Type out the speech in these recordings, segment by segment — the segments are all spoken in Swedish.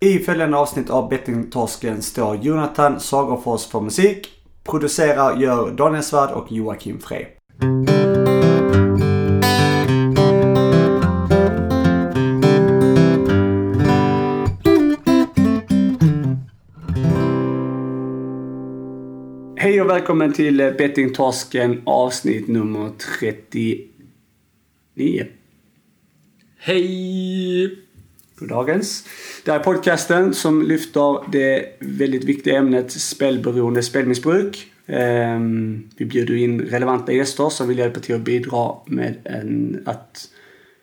I följande avsnitt av Bettingtorsken står Jonathan Sagerfors för musik. Producerar gör Daniel Svärd och Joakim Frey. Hej och välkommen till Bettingtorsken avsnitt nummer 39. Hej! Goddagens. Det här är podcasten som lyfter det väldigt viktiga ämnet spelberoende spelmissbruk. Ehm, vi bjuder in relevanta gäster som vill hjälpa till att bidra med en, att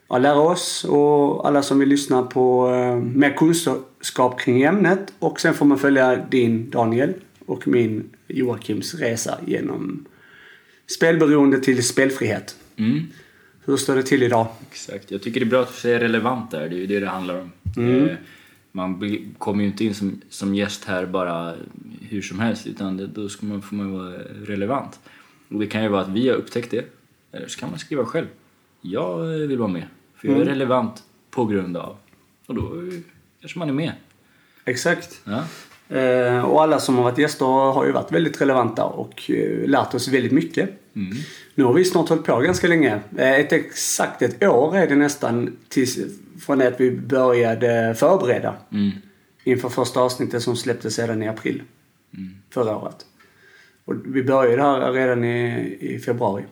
ja, lära oss och alla som vill lyssna på eh, mer kunskap kring ämnet. Och sen får man följa din Daniel och min Joakims resa genom spelberoende till spelfrihet. Mm, hur står det till idag? exakt. Jag tycker det är bra att du säger relevant där, det är ju det det handlar om. Mm. Eh, Man kommer ju inte in som, som gäst här bara hur som helst utan det, då ska man, får man vara relevant. Och det kan ju vara att vi har upptäckt det, eller så kan man skriva själv. Jag vill vara med, för jag är Mm. relevant på grund av. Och då kanske man är med. Exakt. Ja. Eh, och alla som har varit gäster har ju varit väldigt relevanta och eh, lärt oss väldigt mycket. Mm. Nu har vi snart hållit på ganska länge. Eh, ett exakt ett år är det nästan tills, från det att vi började förbereda Mm. inför första avsnittet som släpptes sedan i april Mm. förra året. Och vi började här redan i, i februari.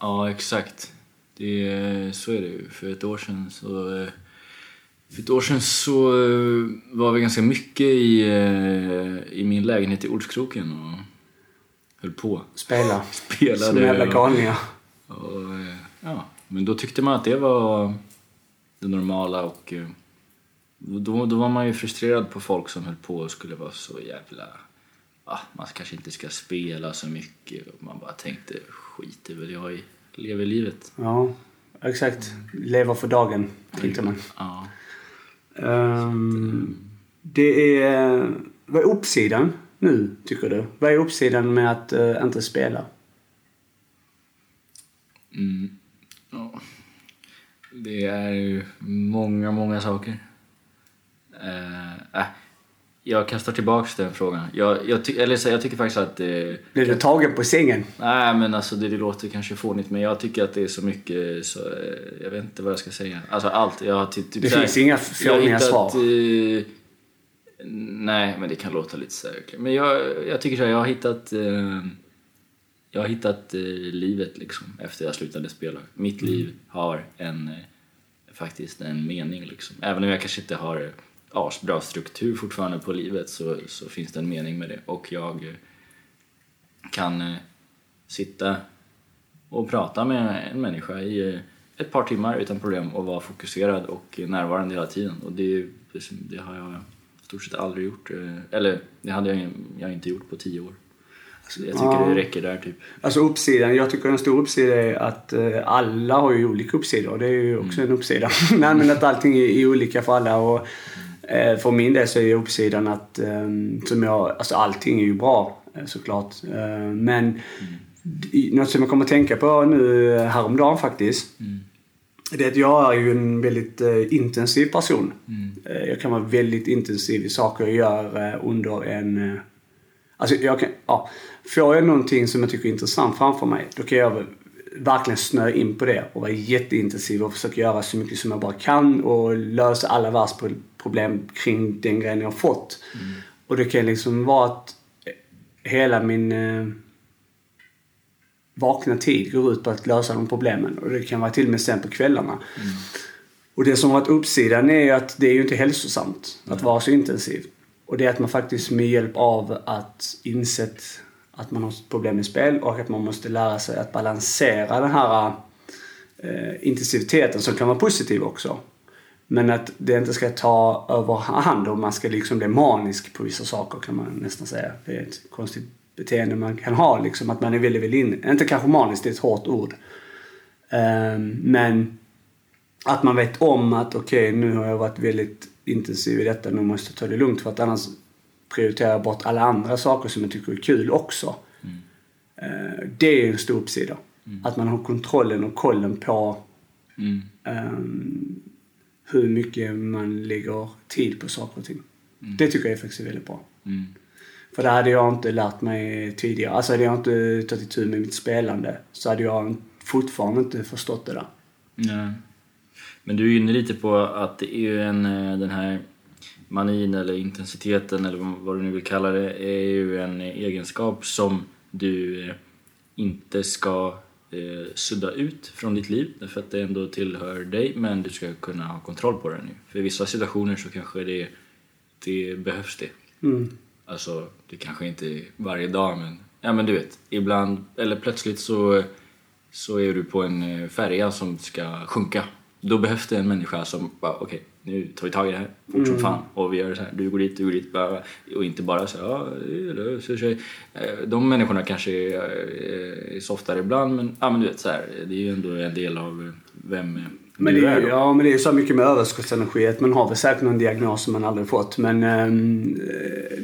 Ja, exakt. Det, eh, så är det ju. För ett år sedan så... Eh, för ett år sedan så var vi ganska mycket i, i min lägenhet i Ortskroken. och höll på. Spela. Spelade. Och- galningar. eh, ja. Men då tyckte man att det var det normala och eh, då, då var man ju frustrerad på folk som höll på och skulle vara så jävla... Ah, man kanske inte ska spela så mycket och man bara tänkte skit i väl jag i, lever livet. Ja, exakt. Lever för dagen, tänkte man. Ja. Ehm, det är... Vad är uppsidan nu, tycker du? Vad är uppsidan med att eh, inte spela? Mm. Ja. Det är ju många, många saker. Eh, äh, jag kastar tillbaks den frågan. Jag, jag, ty- eller så, jag tycker faktiskt att det... Blev du tagen på sängen? Nej men alltså det, det låter kanske fånigt men jag tycker att det är så mycket så eh, jag vet inte vad jag ska säga. Alltså allt. Jag har ty- typ Det här- finns inga fåniga svar. eh, nej men det kan låta lite så här. Men jag, jag tycker så här, jag har hittat eh, jag har hittat eh, livet liksom efter jag slutade spela. Mitt Mm. liv har en eh, faktiskt en mening liksom. Även om jag kanske inte har eh, asbra struktur fortfarande på livet så, så finns det en mening med det och jag eh, kan eh, sitta och prata med en människa i ett par timmar utan problem och vara fokuserad och närvarande hela tiden. Och det, det har jag stort sett aldrig gjort. eh, Eller det hade jag, jag inte gjort på tio år. Så jag tycker Ja. det räcker där typ. Alltså uppsidan, jag tycker en stor uppsida är att eh, alla har ju olika uppsidor. Det är ju också en uppsida. Nej men att allting är, olika för alla och eh, för min del så är uppsidan att, eh, som jag, alltså allting är ju bra såklart. Men d- något som jag kommer att tänka på nu häromdagen faktiskt. Mm. Det är att jag är ju en väldigt eh, intensiv person. Mm. Eh, jag kan vara väldigt intensiv i saker jag gör eh, under en... Alltså jag kan, ja, får jag någonting som jag tycker är intressant framför mig, då kan jag verkligen snöa in på det och vara jätteintensiv och försöka göra så mycket som jag bara kan och lösa alla världsproblem kring den grejen jag har fått. Och det kan liksom vara att hela min vakna tid går ut på att lösa de problemen. Och det kan vara till och med sen på kvällarna. Och det som har varit uppsidan är ju att det är ju inte hälsosamt att vara så intensiv. Och det är att man faktiskt med hjälp av att insett att man har problem med spel och att man måste lära sig att balansera den här eh, intensiteten som kan vara positiv också. Men att det inte ska ta överhand och man ska liksom bli manisk på vissa saker kan man nästan säga. Det är ett konstigt beteende man kan ha liksom. Att man är väldigt, väldigt in, inte kanske manisk, det är ett hårt ord. Ehm, men att man vet om att okej, nu har jag varit väldigt intensiv i detta, nu måste jag ta det lugnt för att annars prioriterar jag bort alla andra saker som jag tycker är kul också. Eh, det är en stor uppsida. Att man har kontrollen och kollen på Mm. ehm, hur mycket man lägger tid på saker och ting. Det tycker jag faktiskt är väldigt bra. För det hade jag inte lärt mig tidigare. Alltså hade jag inte tagit itu med mitt spelande så hade jag fortfarande inte förstått det där. Ja. Men du är inne lite på att det är ju en, eh, den här manin eller intensiteten eller vad- du nu vill kalla det är ju en egenskap som du eh, inte ska eh, sudda ut från ditt liv därför att det ändå tillhör dig men du ska kunna ha kontroll på det nu. För i vissa situationer så kanske det, det behövs det. Mm. Alltså, det kanske inte är varje dag men, ja men du vet, ibland, eller plötsligt så, så är du på en eh, färja som ska sjunka. Då behövs det en människa som bara, okej, nu tar vi tag i det här fort som fan och vi gör så här, du går dit, du går dit, bla. och inte bara så ja, sig. Eh, De människorna kanske är, eh, är softare ibland men, ja men du vet så här, det är ju ändå en del av vem Men det, är ja, men det är så mycket med överskottsenergi att man har väl säkert någon diagnos som man aldrig fått. Men eh,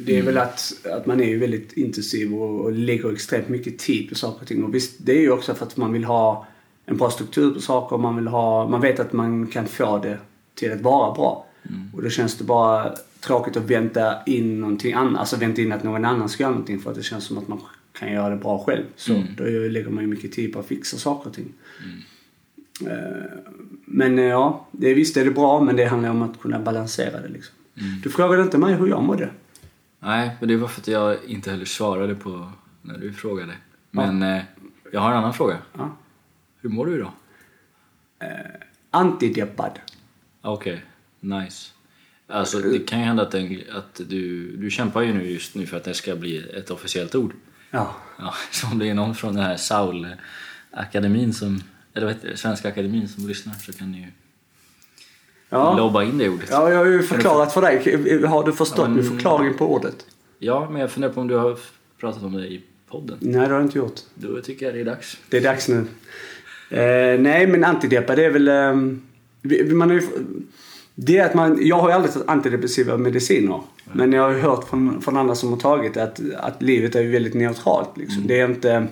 det är Mm. väl att, att man är ju väldigt intensiv och, och lägger extremt mycket tid på saker och ting. Och visst, det är ju också för att man vill ha en bra struktur på saker. Man, vill ha, man vet att man kan få det till att vara bra. Mm. Och då känns det bara tråkigt att vänta in någonting annat. Alltså vänta in att någon annan ska göra någonting för att det känns som att man kan göra det bra själv. Så Mm. då lägger man ju mycket tid på att fixa saker och ting. Eh, Men eh, ja, det, visst är det bra men det handlar om att kunna balansera det liksom. Du frågade inte mig hur jag mådde. Nej, men det var för att jag inte heller svarade på när du frågade. Men eh, jag har en annan fråga. Ja. Hur mår du idag? Antideppad. Okej, nice. Alltså det kan ju hända att, den, att du, du kämpar ju nu just nu för att det ska bli ett officiellt ord. Ja. Ja, så om det är någon från den här Saul-akademin som, eller vad heter det, Svenska akademin som lyssnar så kan ni ju Ja. lobba in det ordet. ja, jag har ju förklarat för dig. Har du förstått Ja, men- min förklaring på ordet? Ja, men jag funderar på om du har pratat om det i podden. Nej, det har jag inte gjort. Då tycker jag det är dags. Det är dags nu. Eh, nej, men antideppa det är väl... vi- man har ju, det är att man, jag har ju aldrig tagit antidepressiva mediciner. Men jag har ju hört från, från andra som har tagit att, att livet är ju väldigt neutralt. Liksom. Det är inte...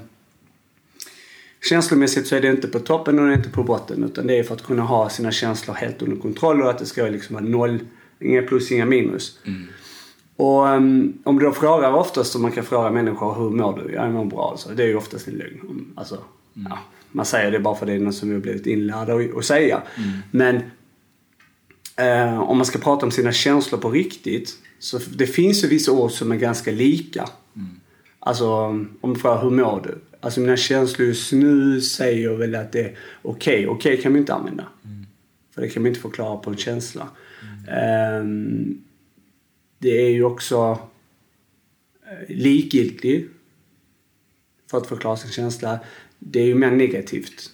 Känslomässigt så är det inte på toppen och det är inte på botten. Utan det är för att kunna ha sina känslor helt under kontroll och att det ska liksom vara noll, inga plus, inga minus. Och um, om du då frågar oftast, om man kan fråga människor hur mår du? Jag mår bra alltså. Det är ju oftast en lögn. Um, Alltså, ja, man säger det bara för det är något som vi har blivit inlärda att säga. Men eh, om man ska prata om sina känslor på riktigt. Så det finns ju vissa ord som är ganska lika. Alltså om du frågar hur mår du? Alltså mina känslor just nu säger väl att det är okej. Okej kan man inte använda. För det kan man inte förklara på en känsla. Ehm, det är ju också eh, likgiltig. För att förklara sin känsla. Det är ju mer negativt.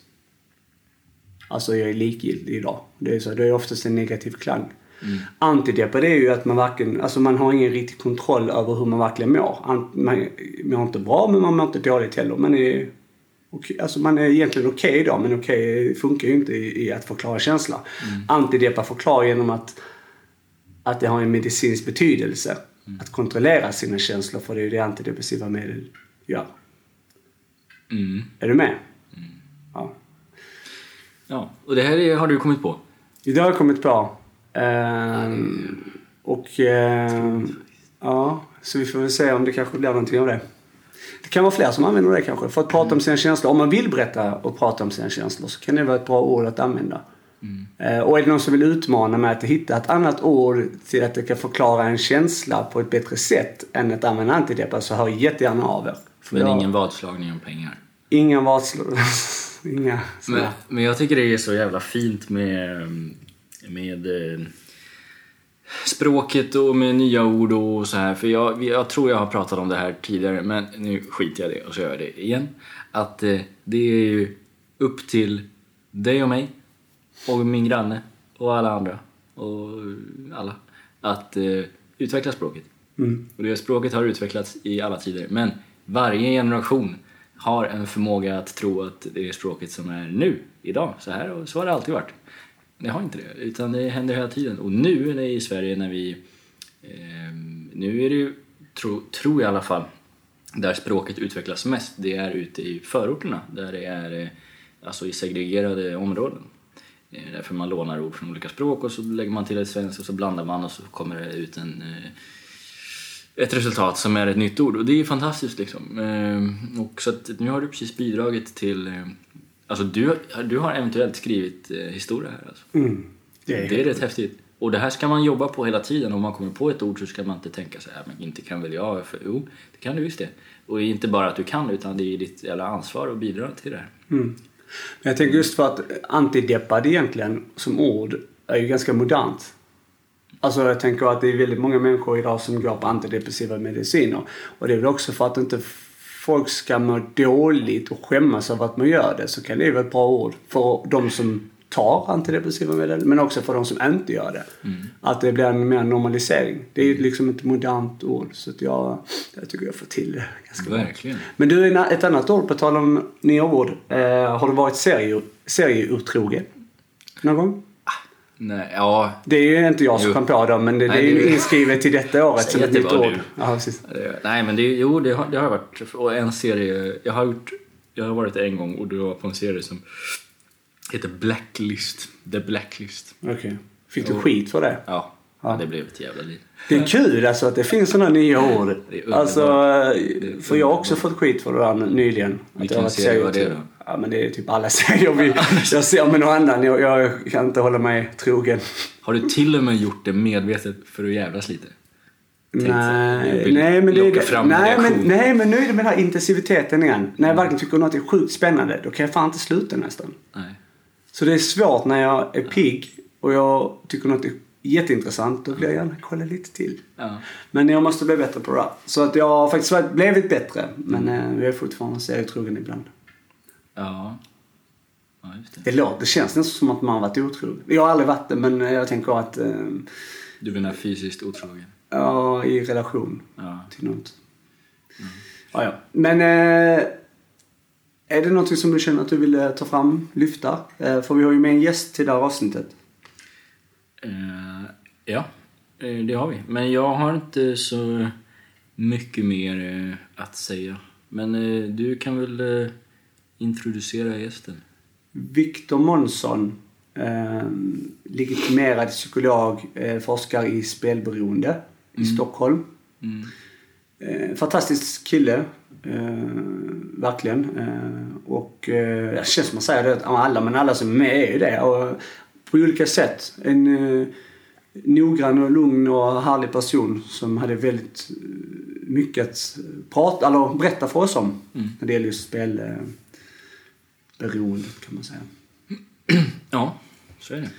Alltså jag är likgiltig idag. Det är, så, det är oftast en negativ klang. Mm. Antideppa det är ju att man varken, alltså man har ingen riktig kontroll över hur man verkligen mår. Man mår inte bra men man mår inte dåligt heller. Man är, okej- alltså man är egentligen okej idag men okej funkar ju inte i, i att förklara känsla. Antideppa förklarar genom att, att det har en medicinsk betydelse. Att kontrollera sina känslor för det är ju det antidepressiva medel gör. Mm. Är du med? Ja. Ja, och det här är, har du kommit på? Det har jag kommit på. Ehm, och ehm, ja, så vi får väl se om det kanske blir någonting av det. Det kan vara fler som använder det kanske. För att prata om sina känslor. Om man vill berätta och prata om sina känslor så kan det vara ett bra ord att använda. Eh, och är det någon som vill utmana med att hitta ett annat ord till att det kan förklara en känsla på ett bättre sätt än att använda antideppa så hör gärna av er. För Men jag- ingen vadslagning om pengar. Inga varslor. Inga Men, sådana. men jag tycker det är så jävla fint med, med eh, språket och med nya ord och så här. För jag, jag tror jag har pratat om det här tidigare men nu skiter jag i det och så gör jag det igen. Att eh, det är ju upp till dig och mig och min granne och alla andra och alla att eh, utveckla språket. Mm. Och det språket har utvecklats i alla tider men varje generation har en förmåga att tro att det är språket som är nu, idag, så här och så har det alltid varit. Det har inte det, utan det händer hela tiden. Och nu när i Sverige när vi... Eh, nu är det ju, tro, tror jag i alla fall, där språket utvecklas mest, det är ute i förorterna, där det är eh, alltså i segregerade områden. Eh, Därför man lånar ord från olika språk och så lägger man till ett svenskt och så blandar man och så kommer det ut en, eh, ett resultat som är ett nytt ord. Och det är fantastiskt liksom. Eh, Och så att nu har du precis bidragit till... Eh, Alltså du, du har eventuellt skrivit eh, historia här alltså. Mm. Det är, Det är rätt häftigt. Och det här ska man jobba på hela tiden. Om man kommer på ett ord så ska man inte tänka så här, men inte kan väl jag? För, jo, det kan du visst det. Och inte bara att du kan utan det är ditt jävla ansvar att bidra till det här. Mm. Men jag tänker just för att antideppad egentligen som ord är ju ganska modernt. Alltså jag tänker att det är väldigt många människor idag som går på antidepressiva mediciner. Och det är väl också för att inte folk ska må dåligt och skämmas över att man gör det så kan det vara ett bra ord för de som tar antidepressiva medel men också för de som inte gör det. Att det blir en mer normalisering. Det är ju liksom ett modernt ord så att jag, jag tycker jag får till det ganska bra. Verkligen. Men du, ett annat ord på tal om nya ord. Eh, har du varit serie, serieotrogen? Någon gång? Nej, ja, Det är ju inte jag som kom på det men det, Nej, det är ju det inskrivet till detta året som ett nytt ord. du. Ja, nej men det, jo det har, det har varit. Och en serie, jag har gjort, jag har varit en gång och det var på en serie som heter Blacklist. The Blacklist. Okej. Fick du Jo. skit för det? Ja, Ja. det blev ett jävla liv. Det är kul alltså att det finns sådana nya ord. Alltså, är för jag har också fått skit för det där nyligen. Vilken serie var det då? Ja men det är typ alla serier vi, jag ser med någon annan. Jag, jag kan inte hålla mig trogen. Har du till och med gjort det medvetet för att jävlas lite? Nej, nej, men det Nej men, nej, men nu är det med den här intensiviteten igen. När jag verkligen tycker något är sjukt spännande, då kan jag fan inte sluta nästan. Nej. Så det är svårt när jag är pigg och jag tycker något är jätteintressant, då vill jag gärna kolla lite till. Ja. Men jag måste bli bättre på det. Så att jag har faktiskt blivit bättre, men Mm. eh, jag är fortfarande serietrogen ibland. Ja. Ja, just det. Det låter, det känns nästan som att man har varit otrogen. Jag har aldrig varit det, men jag tänker att, eh, Du menar fysiskt otrogen? ja, i relation. Ja. till något. Ja, ja. Men eh, är det något som du känner att du vill eh, ta fram, lyfta? Eh, för vi har ju med en gäst till det här avsnittet. Eh, ja, det har vi. Men jag har inte så mycket mer att säga. Men du kan väl introducera gästen? Viktor Månsson, eh, legitimerad psykolog, eh, forskar i spelberoende i Stockholm. Mm. Eh, fantastisk kille. Eh, verkligen. Eh, och eh, det känns som att säga det alla, men alla som är med är ju det. Och på olika sätt. En eh, noggrann och lugn och härlig person som hade väldigt eh, mycket att prata, eller berätta för oss om. Mm. När det gäller just eh, beroendet, kan man säga. Ja, så är det.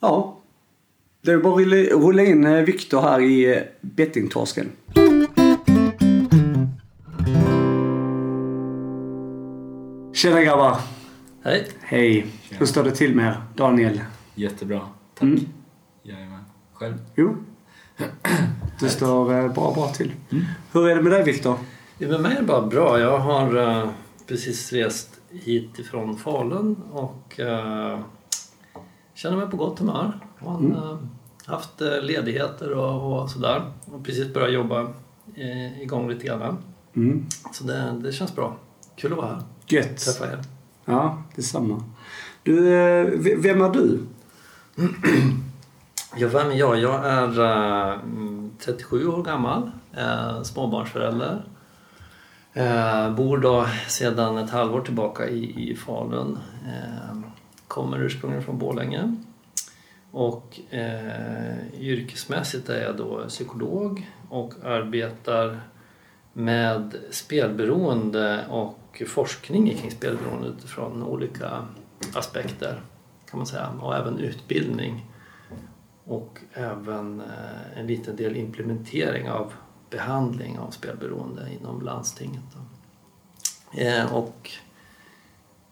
Ja. Det är bara att rulla- in eh, Viktor här i eh, bettingtorsken. Tjena grabbar! Hej. Hej! Hur står det till med er? Daniel? Jättebra. Tack. Mm. Jajamän. Själv? Jo? Det står eh, bra, bra till. Hur är det med dig Viktor? Det med mig är det bara bra. Jag har precis rest hit ifrån Falun och eh, känner mig på gott humör. Har eh, haft eh, ledigheter och, och sådär. Och precis börjat jobba eh, igång lite grann. Mm. Så det, det känns bra. Kul att vara här. Gött! Träffa er. Ja, detsamma. Du, eh, vem är du? Ja, vem är jag? Jag är eh, mm, 37 år gammal, småbarnsförälder. Eh, bor då sedan ett halvår tillbaka i, i Falun. Eh, kommer ursprungligen från Borlänge. Och eh, yrkesmässigt är jag då psykolog och arbetar med spelberoende och forskning kring spelberoende utifrån olika aspekter kan man säga och även utbildning och även eh, en liten del implementering av behandling av spelberoende inom landstinget. Då. Eh, Och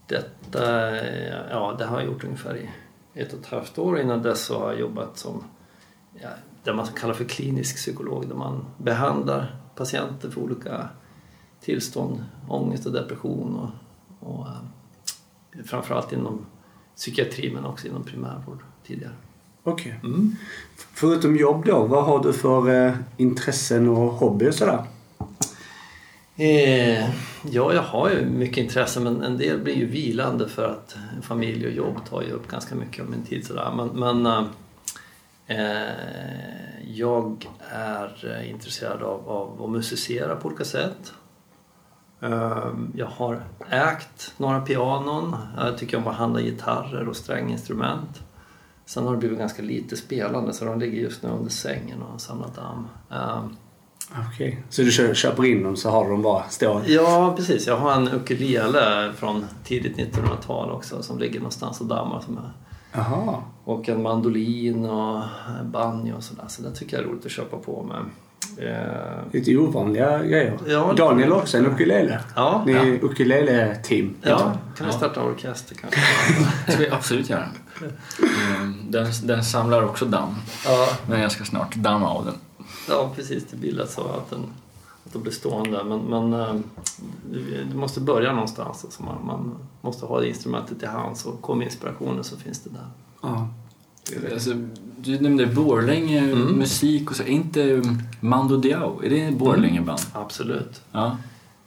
detta eh, ja, det har jag gjort ungefär i ett och ett halvt år. Innan dess så har jag jobbat som ja, det man kallar för klinisk psykolog där man behandlar patienter för olika tillstånd, ångest och depression och, och eh, framförallt inom psykiatri men också inom primärvård tidigare. Okej. Mm. Förutom jobb då, vad har du för eh, intressen och hobby och sådär? Eh, ja, jag har ju mycket intresse men en del blir ju vilande för att familj och jobb tar ju upp ganska mycket av min tid. Sådär. Men, men eh, jag är intresserad av, av att musicera på olika sätt. Eh, jag har ägt några pianon. Jag tycker om att handla gitarrer och stränginstrument. Sen har det blivit ganska lite spelande så de ligger just nu under sängen och har samlat damm. Eh, Okej. Okay. Så du kö köper in dem så har du dem bara stående? Ja, precis. Jag har en ukulele från tidigt 1900-tal också som ligger någonstans och dammar. Som är. Aha. Och en mandolin och banjo och sådär. Så det tycker jag är roligt att köpa på med. Eh... Lite ovanliga grejer. Ja, Daniel har också en ukulele. Ja, Ni är ja. ukulele-team. Ja, kan vi starta orkester kanske? Det ska vi absolut göra. Den, den samlar också damm. Ja. Men jag ska snart damma av den. Ja, precis. Det lätt så att den, att den blir stående. Men, men äh, du måste börja någonstans. Alltså man, man måste ha det instrumentet i hands och kommer inspirationen så finns det där. Ja. Alltså, du nämnde Borlänge, Mm. musik och så. Är inte Mando Diao, är det Borlängeband? Absolut. Ja.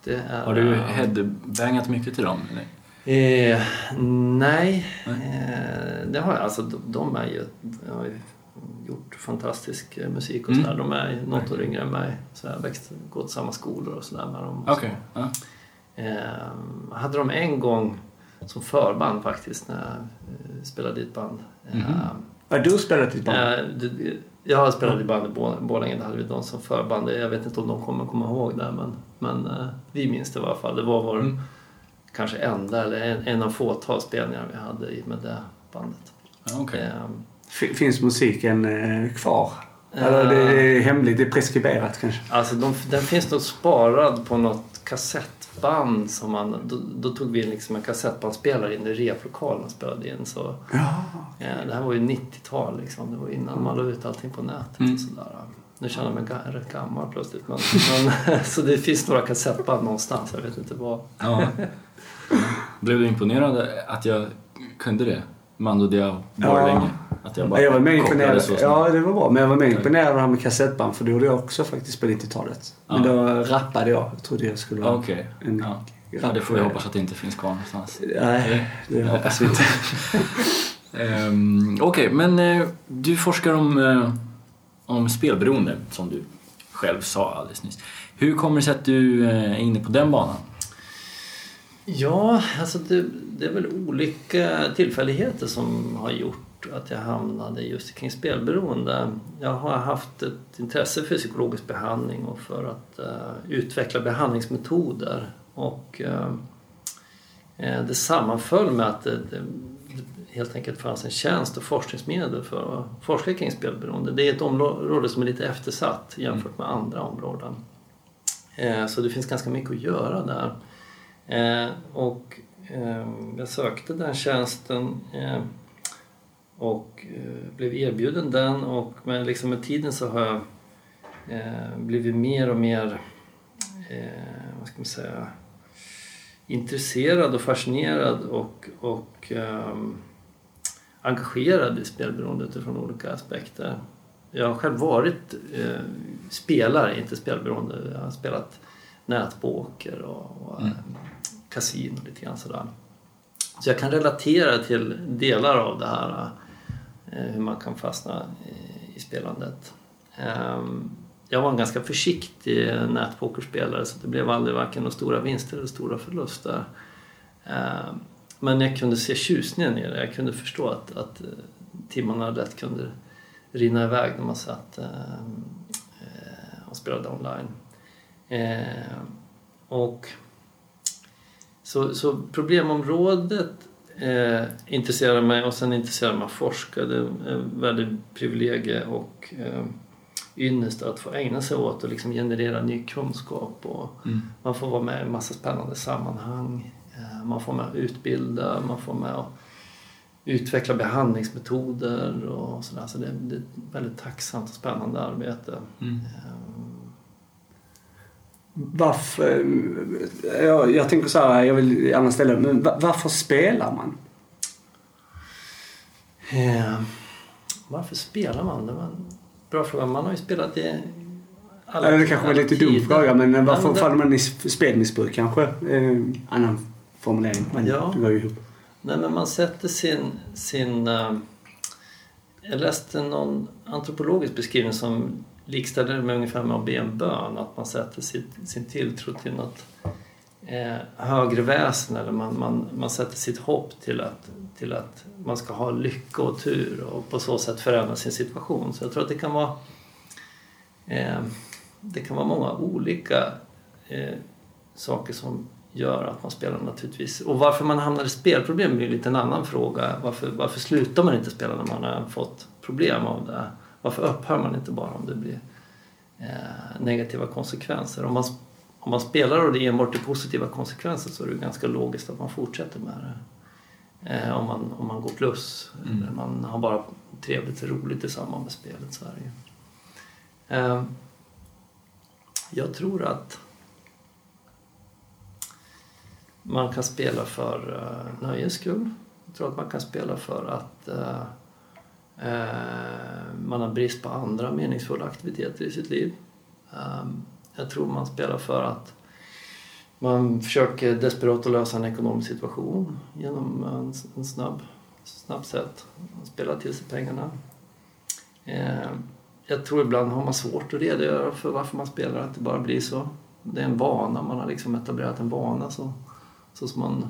Det är, Har du headbangat mycket till dem? Eller? Eh, nej, eh, det har jag. Alltså, de, de är ju, jag har ju gjort fantastisk eh, musik och Mm. sådär. De är något år yngre än mig. Så jag har växt, gått samma skolor och sådär med dem. Okej. Ja. Eh, hade de en gång som förband faktiskt när jag spelade i ett band. Mhm. Har du spelat i ett band? jag har spelat i band i Bor- Borlänge, där hade vi de som förband. Jag vet inte om de kommer komma ihåg det men, men vi minns det i alla fall. Det var vår Mm. Kanske enda eller en, en av fåtal spelningar vi hade i- med det bandet. Ja, okej. Ehm, Finns musiken eh, kvar? Eller det är hemligt, det är preskriberat kanske? Alltså de, den finns nog sparad på något kassettband som man, då, då tog vi in liksom en kassettbandspelare in i replokalen och spelade in. Så, Ja. eh, det här var ju 90-tal liksom, det var innan man la ut allting på nätet Mm. och sådär. Nu känner jag mig ga- rätt gammal plötsligt. Men, men, så det finns några kassettband någonstans, jag vet inte var. Ja. Blev du imponerad att jag kunde det? Mando Diao, Borlänge? Att jag bara Jag var kopplade imponerad. Ja, det var bra. Men jag var med imponerad av det här med kassettband för det gjorde jag också faktiskt på 90-talet. Men Ja. då rappade jag. Jag trodde jag skulle vara Okej. en Ja. ja, det får vi hoppas att det inte finns kvar någonstans. Nej, det hoppas vi inte. Um, Okej, men eh, du forskar om, eh, om spelberoende, som du själv sa alldeles nyss. Hur kommer det sig att du eh, är inne på den banan? Ja, alltså det, det är väl olika tillfälligheter som har gjort att jag hamnade just kring spelberoende. Jag har haft ett intresse för psykologisk behandling och för att eh, utveckla behandlingsmetoder. Och eh, det sammanföll med att det, det helt enkelt fanns en tjänst och forskningsmedel för att forska kring spelberoende. Det är ett område som är lite eftersatt jämfört med andra områden. Eh, så det finns ganska mycket att göra där. Eh, och eh, jag sökte den tjänsten eh, och eh, blev erbjuden den och med, liksom med tiden så har jag eh, blivit mer och mer eh, vad ska man säga, intresserad och fascinerad och, och eh, engagerad i spelberoende utifrån olika aspekter. Jag har själv varit eh, spelare, inte spelberoende. Jag har spelat nätpoker och, och Mm. eh, kasino lite grann sådär. Så jag kan relatera till delar av det här, eh, hur man kan fastna i, spelandet. Ehm, jag var en ganska försiktig nätpokerspelare så det blev aldrig varken några stora vinster eller stora förluster. Ehm, men jag kunde se tjusningen i det. Jag kunde förstå att, att eh, timmarna lätt kunde rinna iväg när man satt ehm, eh, och spelade online. Ehm, och så, så problemområdet eh, intresserade mig och sen intresserade mig att forska. Det är väldigt privilegie och eh, ynnest att få ägna sig åt och liksom generera ny kunskap. Och Mm. Man får vara med i en massa spännande sammanhang. Eh, man får med att utbilda, man får med att utveckla behandlingsmetoder och sådär. Så det, det är ett väldigt tacksamt och spännande arbete. Mm. Eh, Varför... Jag, jag tänker så här, jag vill gärna ställa men va- varför spelar man? Eh, varför spelar man? Det var en bra fråga. Man har ju spelat i alla Eller det kanske var lite dum fråga men Ja, varför men det- faller man i spelmissbruk kanske? Eh, annan formulering. Men Ja. det går ju ihop. Nej, men man sätter sin... sin eh, jag läste någon antropologisk beskrivning som likställde det med ungefär med att be en bön. Att man sätter sitt, sin tilltro till något eh, högre väsen eller man, man, man sätter sitt hopp till att, till att man ska ha lycka och tur och på så sätt förändra sin situation. Så jag tror att det kan vara eh, det kan vara många olika eh, saker som gör att man spelar naturligtvis. Och varför man hamnar i spelproblem är lite en annan fråga. Varför, varför slutar man inte spela när man har fått problem av det? Varför upphör man inte bara om det blir eh, negativa konsekvenser? Om man, om man spelar och det enbart är positiva konsekvenser så är det ganska logiskt att man fortsätter med det. Eh, om, man, om man går plus eller man har bara trevligt och roligt i samband med spelet så. Eh, jag tror att man kan spela för uh, nöjes skull. Jag tror att man kan spela för att eh, eh, Eh, man har brist på andra meningsfulla aktiviteter i sitt liv. Ehm, jag tror man spelar för att man försöker desperat att lösa en ekonomisk situation genom en, snabb, snabb sätt. Spela till sig pengarna. Ehm, jag tror ibland har man svårt att redogöra för varför man spelar, att det bara blir så. Det är en vana, man har liksom etablerat en vana så, så som man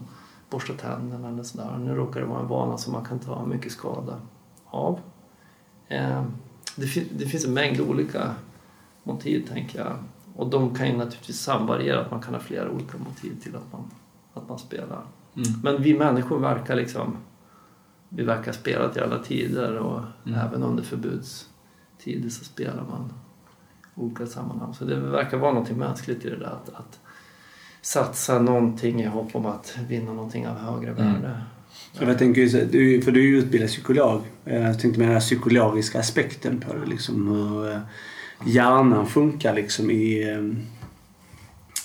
borstar tänderna eller sådär. Nu råkar det vara en vana som man kan ta mycket skada av. Eh, det, fin- det finns en mängd olika motiv tänker jag. Och de kan ju naturligtvis samvariera, att man kan ha flera olika motiv till att man, att man spelar. Mm. Men vi människor verkar liksom vi verkar spela till alla tider och Mm. även under förbudstider så spelar man i olika sammanhang. Så det verkar vara något mänskligt i det där att, att satsa någonting i hopp om att vinna någonting av högre Mm. Så jag tänker, du, för du är ju utbildad psykolog. Eh, Jag tänkte med den här psykologiska aspekten på det. Liksom, hur eh, hjärnan funkar liksom i...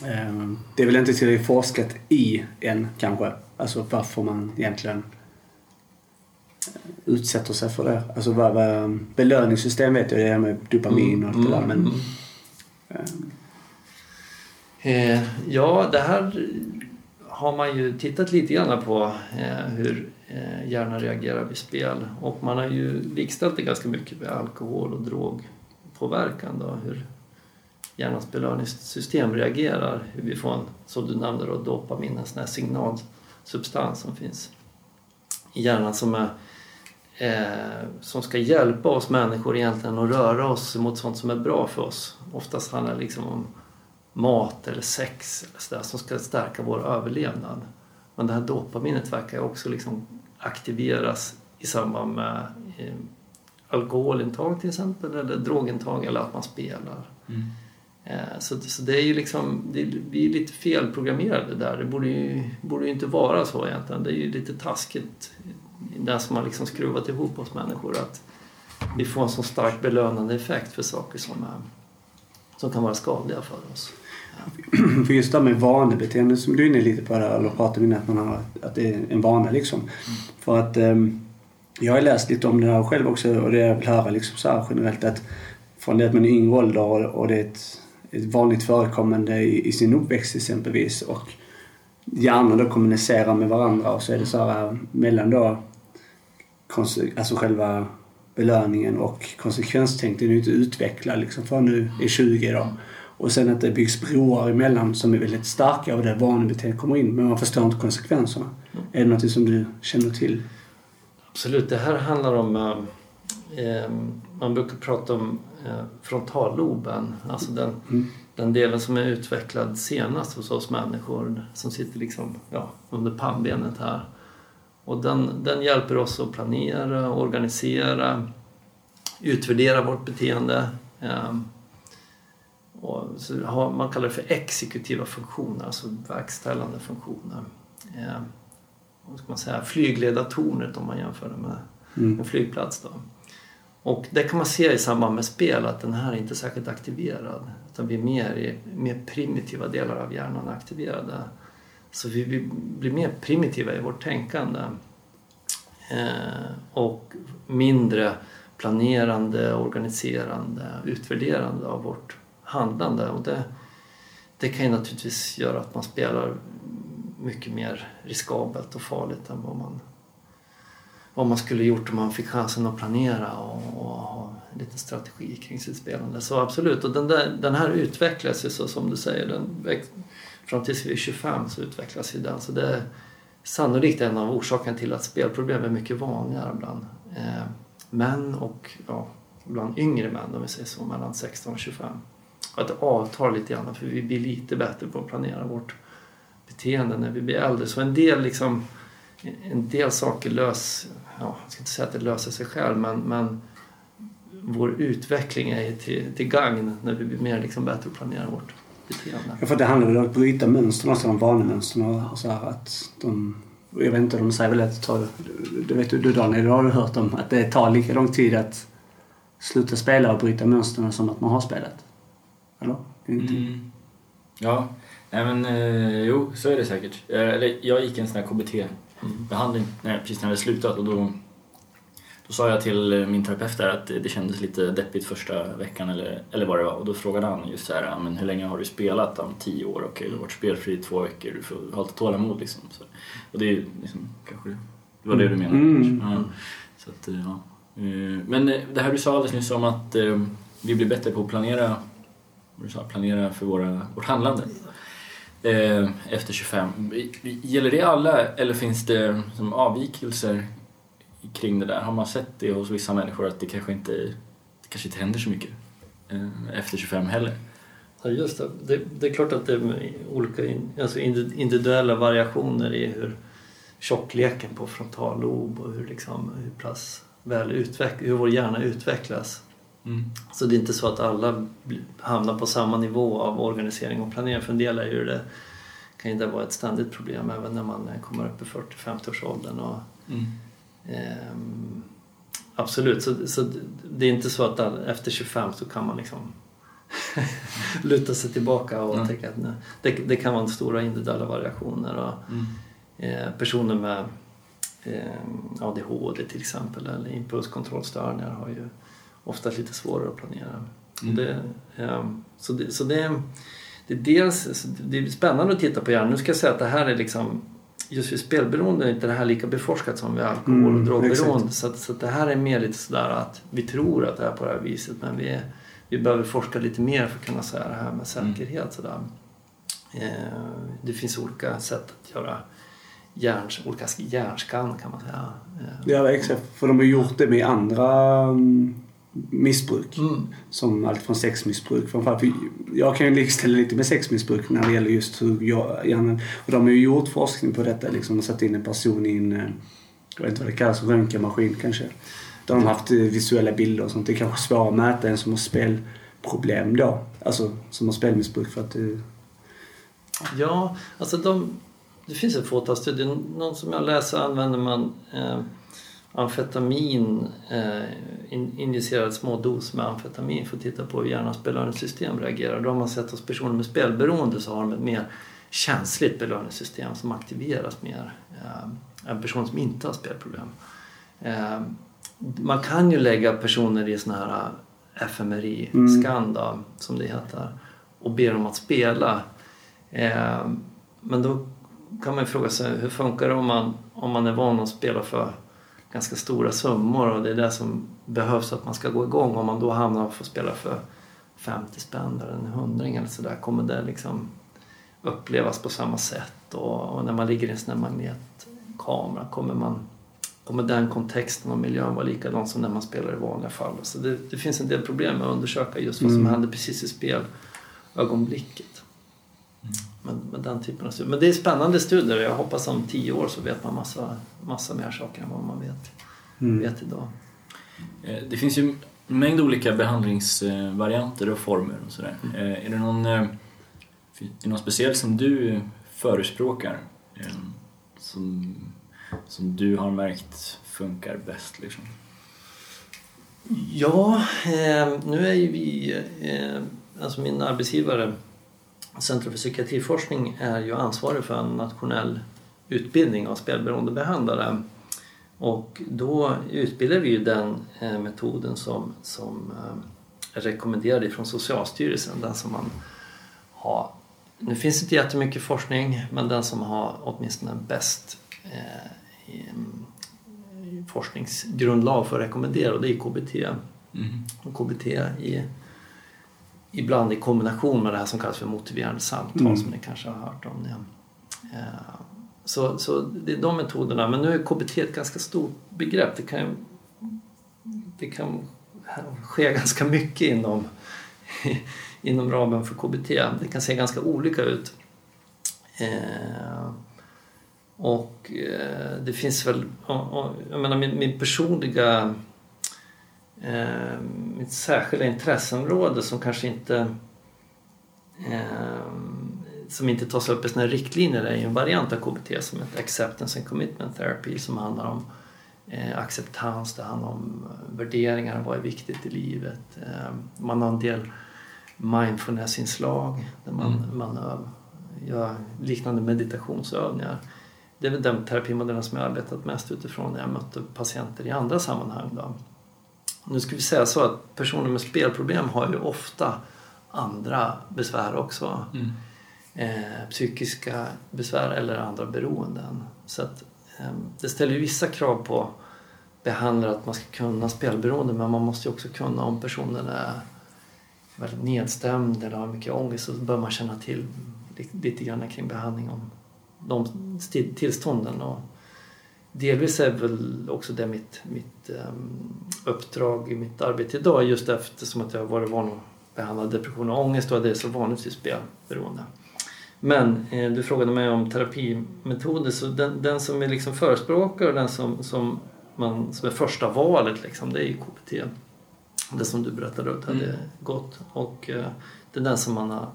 eh, Det är väl inte tillräckligt forskat i än kanske. Alltså varför man egentligen utsätter sig för det. Alltså vad, vad, belöningssystem vet jag, det är med dopamin och allt det där. Men, Mm. eh, Eh, ja, det här har man ju tittat lite grann på eh, hur eh, hjärnan reagerar vid spel och man har ju likställt det ganska mycket med alkohol och drogpåverkan då, hur hjärnans belöningssystem reagerar, hur vi får en, som du nämnde då, dopamin, en sån här signalsubstans som finns i hjärnan som är eh, som ska hjälpa oss människor egentligen att röra oss mot sånt som är bra för oss. Oftast handlar det liksom om mat eller sex eller så där, som ska stärka vår överlevnad. Men det här dopaminet verkar också liksom aktiveras i samband med eh, alkoholintag till exempel eller drogintag eller att man spelar. Mm. Eh, så, så det är ju liksom, det, vi är lite felprogrammerade där. Det borde ju, borde ju inte vara så egentligen. Det är ju lite taskigt det som har liksom skruvat ihop oss människor att vi får en så starkt belönande effekt för saker som, är, som kan vara skadliga för oss. För just det här med vanebeteende som du är inne lite på där, eller pratade om att man har, att det är en vana liksom. För att ehm, jag har läst lite om det här själv också och det jag vill höra liksom så här generellt att från det att man är i yngre ålder och, och det är ett, ett vanligt förekommande i, i sin uppväxt exempelvis och hjärnan då kommunicerar med varandra och så är det så här ehm, mellan då alltså själva belöningen och konsekvenstänk den är ju inte utvecklad liksom förrän du är 20 då. Och sen att det byggs broar emellan som är väldigt starka och där vanebeteendet kommer in men man förstår inte konsekvenserna. Är det något som du känner till? Absolut, det här handlar om... eh, eh, man brukar prata om eh, frontalloben, alltså den, Mm. den delen som är utvecklad senast hos oss människor som sitter liksom, ja, under pannbenet här. Och den, den hjälper oss att planera, organisera, utvärdera vårt beteende. Eh, och så har, man kallar det för exekutiva funktioner, alltså verkställande funktioner. Eh, vad ska man säga, flygledartornet om man jämför det med Mm. en flygplats. Då. Och det kan man se i samband med spel att den här är inte särskilt aktiverad. Utan vi är mer, i- mer primitiva delar av hjärnan aktiverade. Så vi, blir mer primitiva i vårt tänkande. Eh, och mindre planerande, organiserande, utvärderande av vårt handlande. Och det, det kan ju naturligtvis göra att man spelar mycket mer riskabelt och farligt än vad man, vad man skulle gjort om man fick chansen att planera och, och ha lite strategi kring sitt spelande. Så absolut, och den, där, den här utvecklas ju så som du säger. Den fram tills vi är 25 så utvecklas ju den. Så det är sannolikt en av orsakerna till att spelproblem är mycket vanligare bland eh, män och ja, bland yngre män om vi säger så, mellan 16 och 25. Och att det avtar lite grann för vi blir lite bättre på att planera vårt beteende när vi blir äldre. Så en del, liksom, en del saker lös, ja, jag ska inte säga att det löser sig själv men, men vår utveckling är till, till gagn när vi blir mer liksom bättre att planera vårt beteende. Ja, för det handlar väl om att bryta mönstren, alltså de vanemönstren och så här att de jag vet inte, de säger väl att det tar, det vet du Daniel, det har du hört om, att det tar lika lång tid att sluta spela och bryta mönstren som att man har spelat. Eller? Mm. Ja, nej men eh, jo, så är det säkert. Eh, eller, jag gick en sån här KBT-behandling mm. precis när jag hade slutat och då då sa jag till eh, min terapeut där att det kändes lite deppigt första veckan eller, eller vad det var och då frågade han just så här, men hur länge har du spelat? Om tio år, okej okay, du har varit spelfri i två veckor, du får ha lite tålamod liksom. Så, och det är liksom, kanske, det var det du menade mm. Ja. Så att, eh, ja. Eh, men det här du sa alldeles nyss om att vi blir bättre på att planera, planera för våra, vårt handlande eh, efter 25. Gäller det alla eller finns det som avvikelser kring det där? Har man sett det hos vissa människor att det kanske inte, det kanske inte händer så mycket eh, efter 25 heller? Ja, just det. det. det. är klart att det är olika alltså individuella variationer i hur tjockleken på frontallob och hur, liksom, hur, pass väl utveck, hur vår hjärna utvecklas. Mm. Så det är inte så att alla hamnar på samma nivå av organisering och planering. För en del är ju det, kan ju det vara ett ständigt problem även när man kommer upp i 40-50 års åldern. Och, mm Ehm, absolut, så, så det är inte så att efter 25 så kan man liksom luta sig tillbaka och mm. tänka att nej, det, det, kan vara stora individuella variationer. Och, mm. eh, personer med eh, ADHD till exempel eller impulskontrollstörningar har ju ofta lite svårare att planera. Mm. Det, eh, så det, så det, det, är dels, det är spännande att titta på hjärnan. Nu ska jag säga att det här är liksom just vid spelberoende är inte det här lika beforskat som vid alkohol och mm, drogberoende. Så, så det här är mer lite sådär att vi tror att det är på det här viset men vi, vi behöver forska lite mer för att kunna säga det här med säkerhet. Mm. Sådär. Eh, det finns olika sätt att göra hjärn, olika hjärnskann kan man säga. Eh, ja exakt, för de har gjort det med andra um missbruk. Mm. Som allt från sexmissbruk framförallt. Jag kan ju likställa lite med sexmissbruk när det gäller just hur jag, hjärnan... Och de har ju gjort forskning på detta liksom och satt in en person i en, eh, jag vet inte vad det kallas, röntgenmaskin kanske. Där de har haft eh, visuella bilder och sånt. Det är kanske svårare att mäta en som har spelproblem då. Alltså som har spelmissbruk för att det... Eh, ja, alltså de... Det finns ett fåtal studier. Någon som jag läser använder man eh, amfetamin, eh, injicerad små dos med amfetamin för att titta på hur hjärnans belöningssystem reagerar. Då har man sett hos personer med spelberoende så har de ett mer känsligt belöningssystem som aktiveras mer eh, än personer som inte har spelproblem. Eh, man kan ju lägga personer i såna här fMRI-scan mm. som det heter och be dem att spela. Eh, men då kan man ju fråga sig hur funkar det om man, om man är van att spela för ganska stora summor och det är det som behövs att man ska gå igång. Om man då hamnar och får spela för 50 spänn eller en hundring eller sådär kommer det liksom upplevas på samma sätt och, och, när man ligger i en sån här magnetkamera kommer, man, kommer den kontexten och miljön vara likadan som när man spelar i vanliga fall. Så det, det finns en del problem med att undersöka just vad som mm. händer precis i spelögonblicket. Med, med, den typen av studier. Men det är spännande studier jag hoppas om tio år så vet man massa, massa mer saker än vad man vet, mm. vet idag. Eh, det finns ju en mängd olika behandlingsvarianter och former och sådär. Mm. Eh, är det någon, eh, är det någon speciell som du förespråkar? Som, som du har märkt funkar bäst liksom? Ja, nu är ju vi, alltså min arbetsgivare Centrum för psykiatriforskning är ju ansvarig för en nationell utbildning av spelberoendebehandlare. Och då utbildar vi ju den eh, metoden som, som eh, rekommenderad ifrån Socialstyrelsen. Den som man har, nu finns det inte jättemycket forskning men den som har åtminstone bäst eh, i forskningsgrundlag för att rekommendera och det är KBT. Mm. KBT i, ibland i kombination med det här som kallas för motiverande samtal Mm. som ni kanske har hört om. Ja. Eh, Så, så det är de metoderna. Men nu är KBT ett ganska stort begrepp. Det kan, det kan ske ganska mycket inom, inom ramen för KBT. Det kan se ganska olika ut. Eh, och eh, det finns väl, jag menar min, min personliga, eh, mitt särskilda intresseområde som kanske inte eh, som inte tas upp i här riktlinjer är ju en variant av KBT som heter Acceptance and Commitment Therapy som handlar om eh, acceptans, det handlar om eh, värderingar, vad är viktigt i livet. Eh, man har en del mindfulnessinslag där man, Mm. man ö, gör liknande meditationsövningar. Det är väl den terapimodellen som jag arbetat mest utifrån när jag mötte patienter i andra sammanhang. Då. Nu ska vi säga så att personer med spelproblem har ju ofta andra besvär också. Mm. Eh, psykiska besvär eller andra beroenden. Så att, eh, det ställer ju vissa krav på behandlare att man ska kunna spelberoende men man måste ju också kunna om personen är väldigt nedstämd eller har mycket ångest så bör man känna till li- lite grann kring behandling om de tillstånden. Och delvis är väl också det mitt, mitt ehm, uppdrag i mitt arbete idag just eftersom att jag har varit van att behandla depression och ångest och det är så vanligt i spelberoende. Men eh, du frågade mig om terapimetoder så den, den som är liksom förespråkare och den som, som, man, som är första valet liksom, det är ju KBT. Det som du berättade att hade Mm. gått och eh, det är den som man har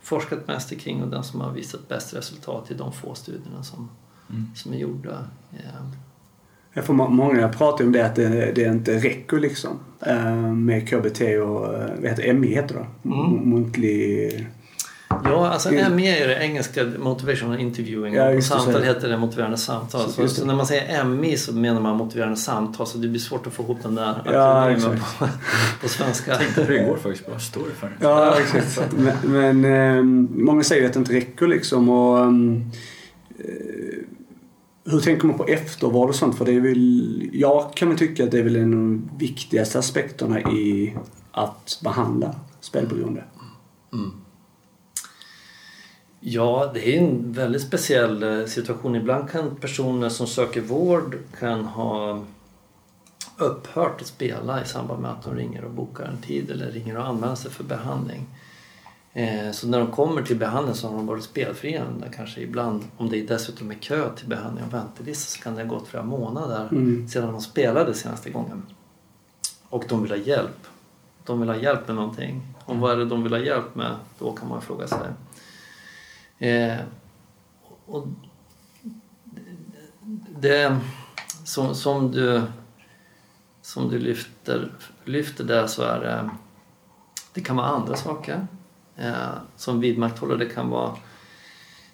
forskat mest kring och den som har visat bäst resultat i de få studierna som, Mm. som är gjorda. Jag får må- många pratar om det att det, det inte räcker liksom. Eh, med KBT och eh, vad heter MI heter det? Mm. Muntlig... Ja, alltså. ME är det engelska Motivational Interviewing Ja, och samtal heter det motiverande samtal. Så- Så, när man säger MI så menar man motiverande samtal så det blir svårt att få ihop den där Ja, på, på svenska. Tänkte hur det går faktiskt. Vad står det för? Ja, exakt. Men, men eh, många säger att det inte räcker liksom. Och, eh, hur tänker man på eftervård och sånt? För det är väl, jag kan väl tycka att det är väl en av de viktigaste aspekterna i att behandla spelberoende. Mm. Ja, det är en väldigt speciell eh, situation. Ibland kan personer som söker vård kan ha upphört att spela i samband med att de ringer och bokar en tid eller ringer och anmäler sig för behandling. Eh, Så när de kommer till behandling så har de varit spelfria kanske ibland, om det dessutom är kö till behandling och väntelista så kan det ha gått flera månader Mm. sedan de spelade senaste gången. Och de vill ha hjälp. De vill ha hjälp med någonting. Och vad är det de vill ha hjälp med? Då kan man fråga sig. Eh, och det som, som du som du lyfter, lyfter där så är det det kan vara andra saker Eh, som vidmakthåller. Det kan vara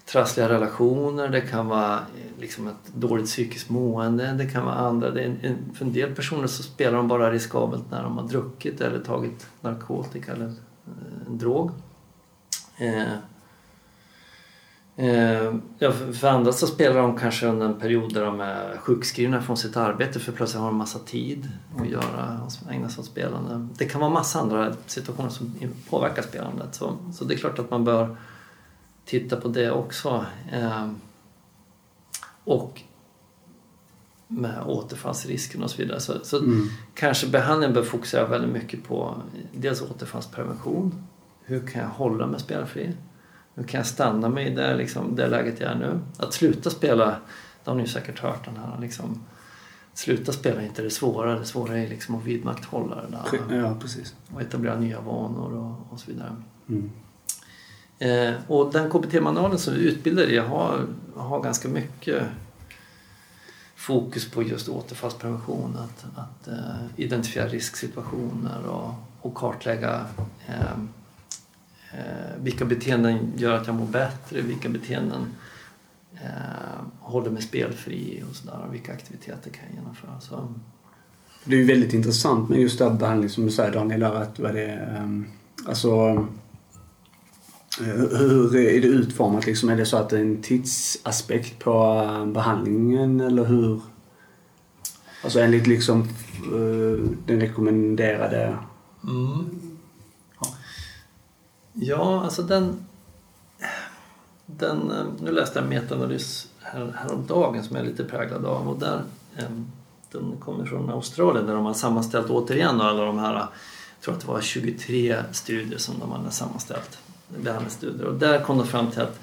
trassliga relationer, det kan vara eh, liksom ett dåligt psykiskt mående, det kan vara andra. Det en, för en del personer så spelar de bara riskabelt när de har druckit eller tagit narkotika eller eh, en drog. Eh, Eh, ja, för, andra så spelar de kanske under en period där de är sjukskrivna från sitt arbete för plötsligt har de massa tid att göra, ägna sig åt spelande. Det kan vara massa andra situationer som påverkar spelandet. Så, så det är klart att man bör titta på det också. Eh, och med återfallsrisken och så vidare. Så, så Mm. kanske behandlingen bör fokusera väldigt mycket på dels återfallsprevention. Hur kan jag hålla mig spelfri? Hur kan jag stanna mig i det, liksom, det läget jag är nu? Att sluta spela, det har ni ju säkert hört den här liksom, Sluta spela är inte det svåra, det svåra är liksom att vidmakthålla det där Ja, precis. och etablera nya vanor och, och så vidare. Mm. Eh, och den KBT-manualen som vi utbildar i har, har ganska mycket fokus på just återfallsprevention. Att, att eh, identifiera risksituationer och, och kartlägga eh, vilka beteenden gör att jag mår bättre, vilka beteenden eh, håller mig spelfri och sådär och vilka aktiviteter kan jag genomföra. Så, Det är ju väldigt intressant med just det här behandling som du säger Daniel, att vad det ehm, alltså eh, hur är det utformat liksom? Är det så att det är en tidsaspekt på eh, behandlingen eller hur? Alltså enligt liksom eh, den rekommenderade... Mm. Ja, alltså den... den eh, nu läste jag en metaanalys här, häromdagen som jag är lite präglad av och där ehm, den kommer från Australien där de har sammanställt återigen alla de här, jag tror att det var 23 studier som de hade sammanställt, behandlingsstudier. Och där kom de fram till att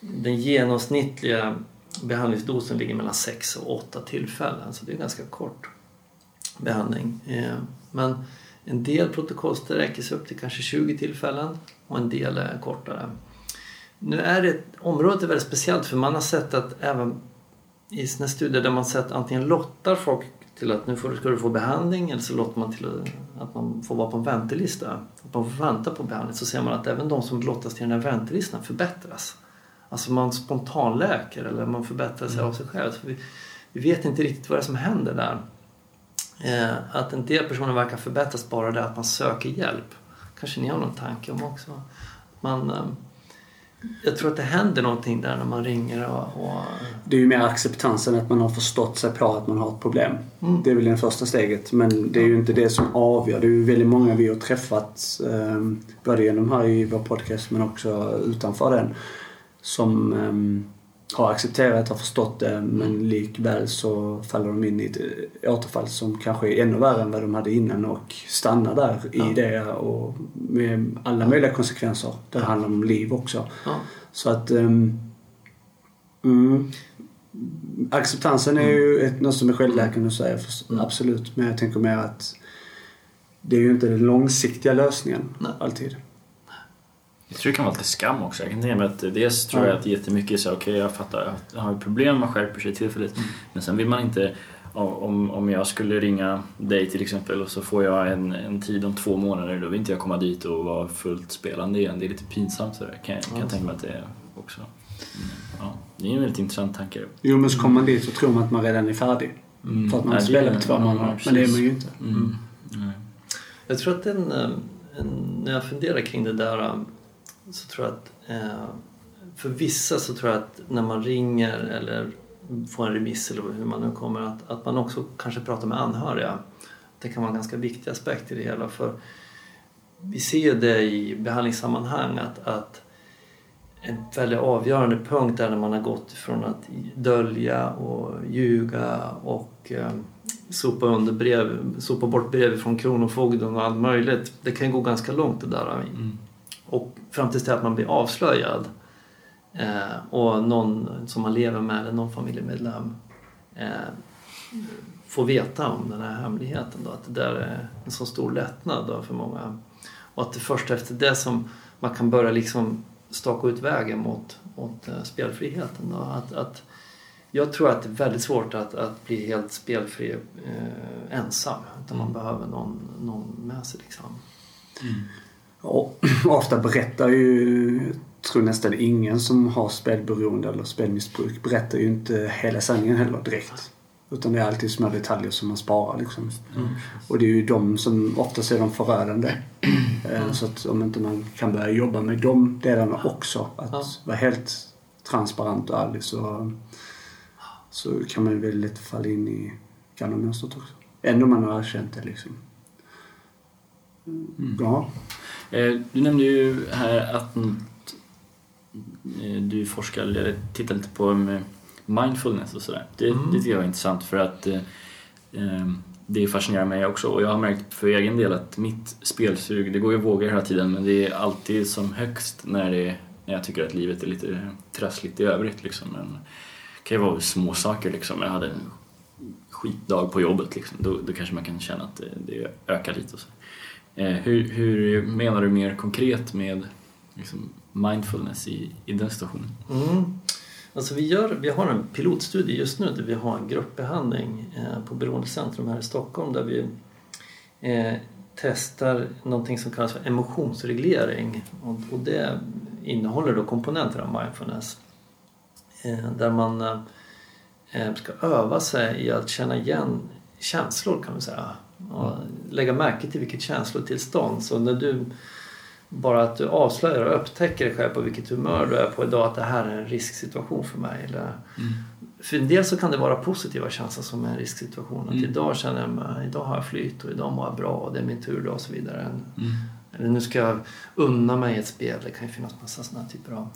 den genomsnittliga behandlingsdosen ligger mellan 6 och 8 tillfällen, så det är ganska kort behandling. Ehm, men en del protokoll sträcker sig upp till kanske 20 tillfällen och en del är kortare. Nu är det, området är väldigt speciellt för man har sett att även i sina studier där man sett antingen lottar folk till att nu ska du få behandling eller så låter man till att man får vara på en väntelista. Att man får vänta på behandling så ser man att även de som lottas till den här väntelistan förbättras. Alltså man spontanläker eller man förbättrar sig mm. av sig själv. Vi, vi, vet inte riktigt vad det är som händer där. Eh, att en del personer verkar förbättras bara det att man söker hjälp. Kanske ni har någon tanke om också. Man, eh, jag tror att det händer någonting där när man ringer och, och... Det är ju mer acceptansen att man har förstått sig på att man har ett problem. Mm. Det är väl det första steget. Men det är ju inte det som avgör. Det är ju väldigt många vi har träffat, eh, både genom här i vår podcast men också utanför den, som eh, har accepterat, har förstått det men likväl så faller de in i ett återfall som kanske är ännu värre än vad de hade innan och stannar där ja. i det och med alla möjliga konsekvenser. Det handlar om liv också. Ja. Så att um, mm, acceptansen är ju ett, något som är självläkande att säga, mm. absolut. Men jag tänker mer att det är ju inte den långsiktiga lösningen Nej. alltid. Jag tror det kan vara lite skam också. Jag kan tänka mig att dels tror jag att jättemycket är så okej okay, jag fattar, jag har problem, man skärper sig tillfälligt. Mm. Men sen vill man inte, om, om jag skulle ringa dig till exempel och så får jag en, en tid om två månader, då vill inte jag komma dit och vara fullt spelande igen. Det är lite pinsamt sådär, kan, kan jag tänka mig att det är också. Mm, ja, det är en väldigt intressant tanke. Jo men så kommer man dit så tror man att man redan är färdig. Mm. För att man har spelat två månader. men det är man ju inte. Mm. Jag tror att den, eh, en, när jag funderar kring det där så tror jag att eh, för vissa så tror jag att när man ringer eller får en remiss eller hur man nu kommer att, att man också kanske pratar med anhöriga. Det kan vara en ganska viktig aspekt i det hela för vi ser det i behandlingssammanhang att, att en väldigt avgörande punkt är när man har gått från att dölja och ljuga och eh, sopa, under brev, sopa bort brev från Kronofogden och allt möjligt. Det kan gå ganska långt det där. Mm. Och fram tills att man blir avslöjad eh, och någon som man lever med eller någon familjemedlem eh, får veta om den här hemligheten. Då, att det där är en så stor lättnad då för många. Och att det först efter det som man kan börja liksom staka ut vägen mot, mot eh, spelfriheten. Då. Att, att, jag tror att det är väldigt svårt att, att bli helt spelfri eh, ensam. Utan man mm. behöver någon, någon med sig. Liksom. Mm. Och ofta berättar ju, jag tror nästan ingen som har spelberoende eller spelmissbruk berättar ju inte hela sanningen heller direkt. Utan det är alltid små detaljer som man sparar liksom. Mm. Och det är ju de som oftast är de förödande. Mm. Så att om inte man kan börja jobba med de delarna också, att ja. vara helt transparent och ärlig så, så kan man ju väldigt lätt falla in i gamla mönstret också. Ändå man har erkänt det liksom. Mm. Ja. Eh, du nämnde ju här att eh, du forskar, eller tittar lite på eh, mindfulness och sådär. Det, mm. det tycker jag är intressant för att det fascinerar mig också och jag har märkt för egen del att mitt spelsug, det går ju vågor hela tiden men det är alltid som högst när, det, när jag tycker att livet är lite trassligt i övrigt liksom. Men det kan ju vara små saker liksom. Jag hade en skitdag på jobbet liksom. Då, då kanske man kan känna att det, det ökar lite och så. Eh, hur, hur, menar du mer konkret med liksom, mindfulness i, i den situationen? Mm. Alltså vi, gör, vi har en pilotstudie just nu där vi har en gruppbehandling eh, på Beroendecentrum här i Stockholm där vi eh, testar någonting som kallas för emotionsreglering och, och det innehåller då komponenter av mindfulness eh, där man eh, ska öva sig i att känna igen känslor kan man säga. Och lägga märke till vilket känslotillstånd. Så när du bara att du avslöjar och upptäcker dig själv på vilket humör du är på idag, att det här är en risksituation för mig. Eller, Mm. För en del så kan det vara positiva känslor som är en risksituation. Att Mm. idag känner jag mig, idag har jag flyt och idag mår jag bra och det är min tur idag och så vidare. Mm. Eller nu ska jag unna mig ett spel. Det kan ju finnas massa sådana typer av...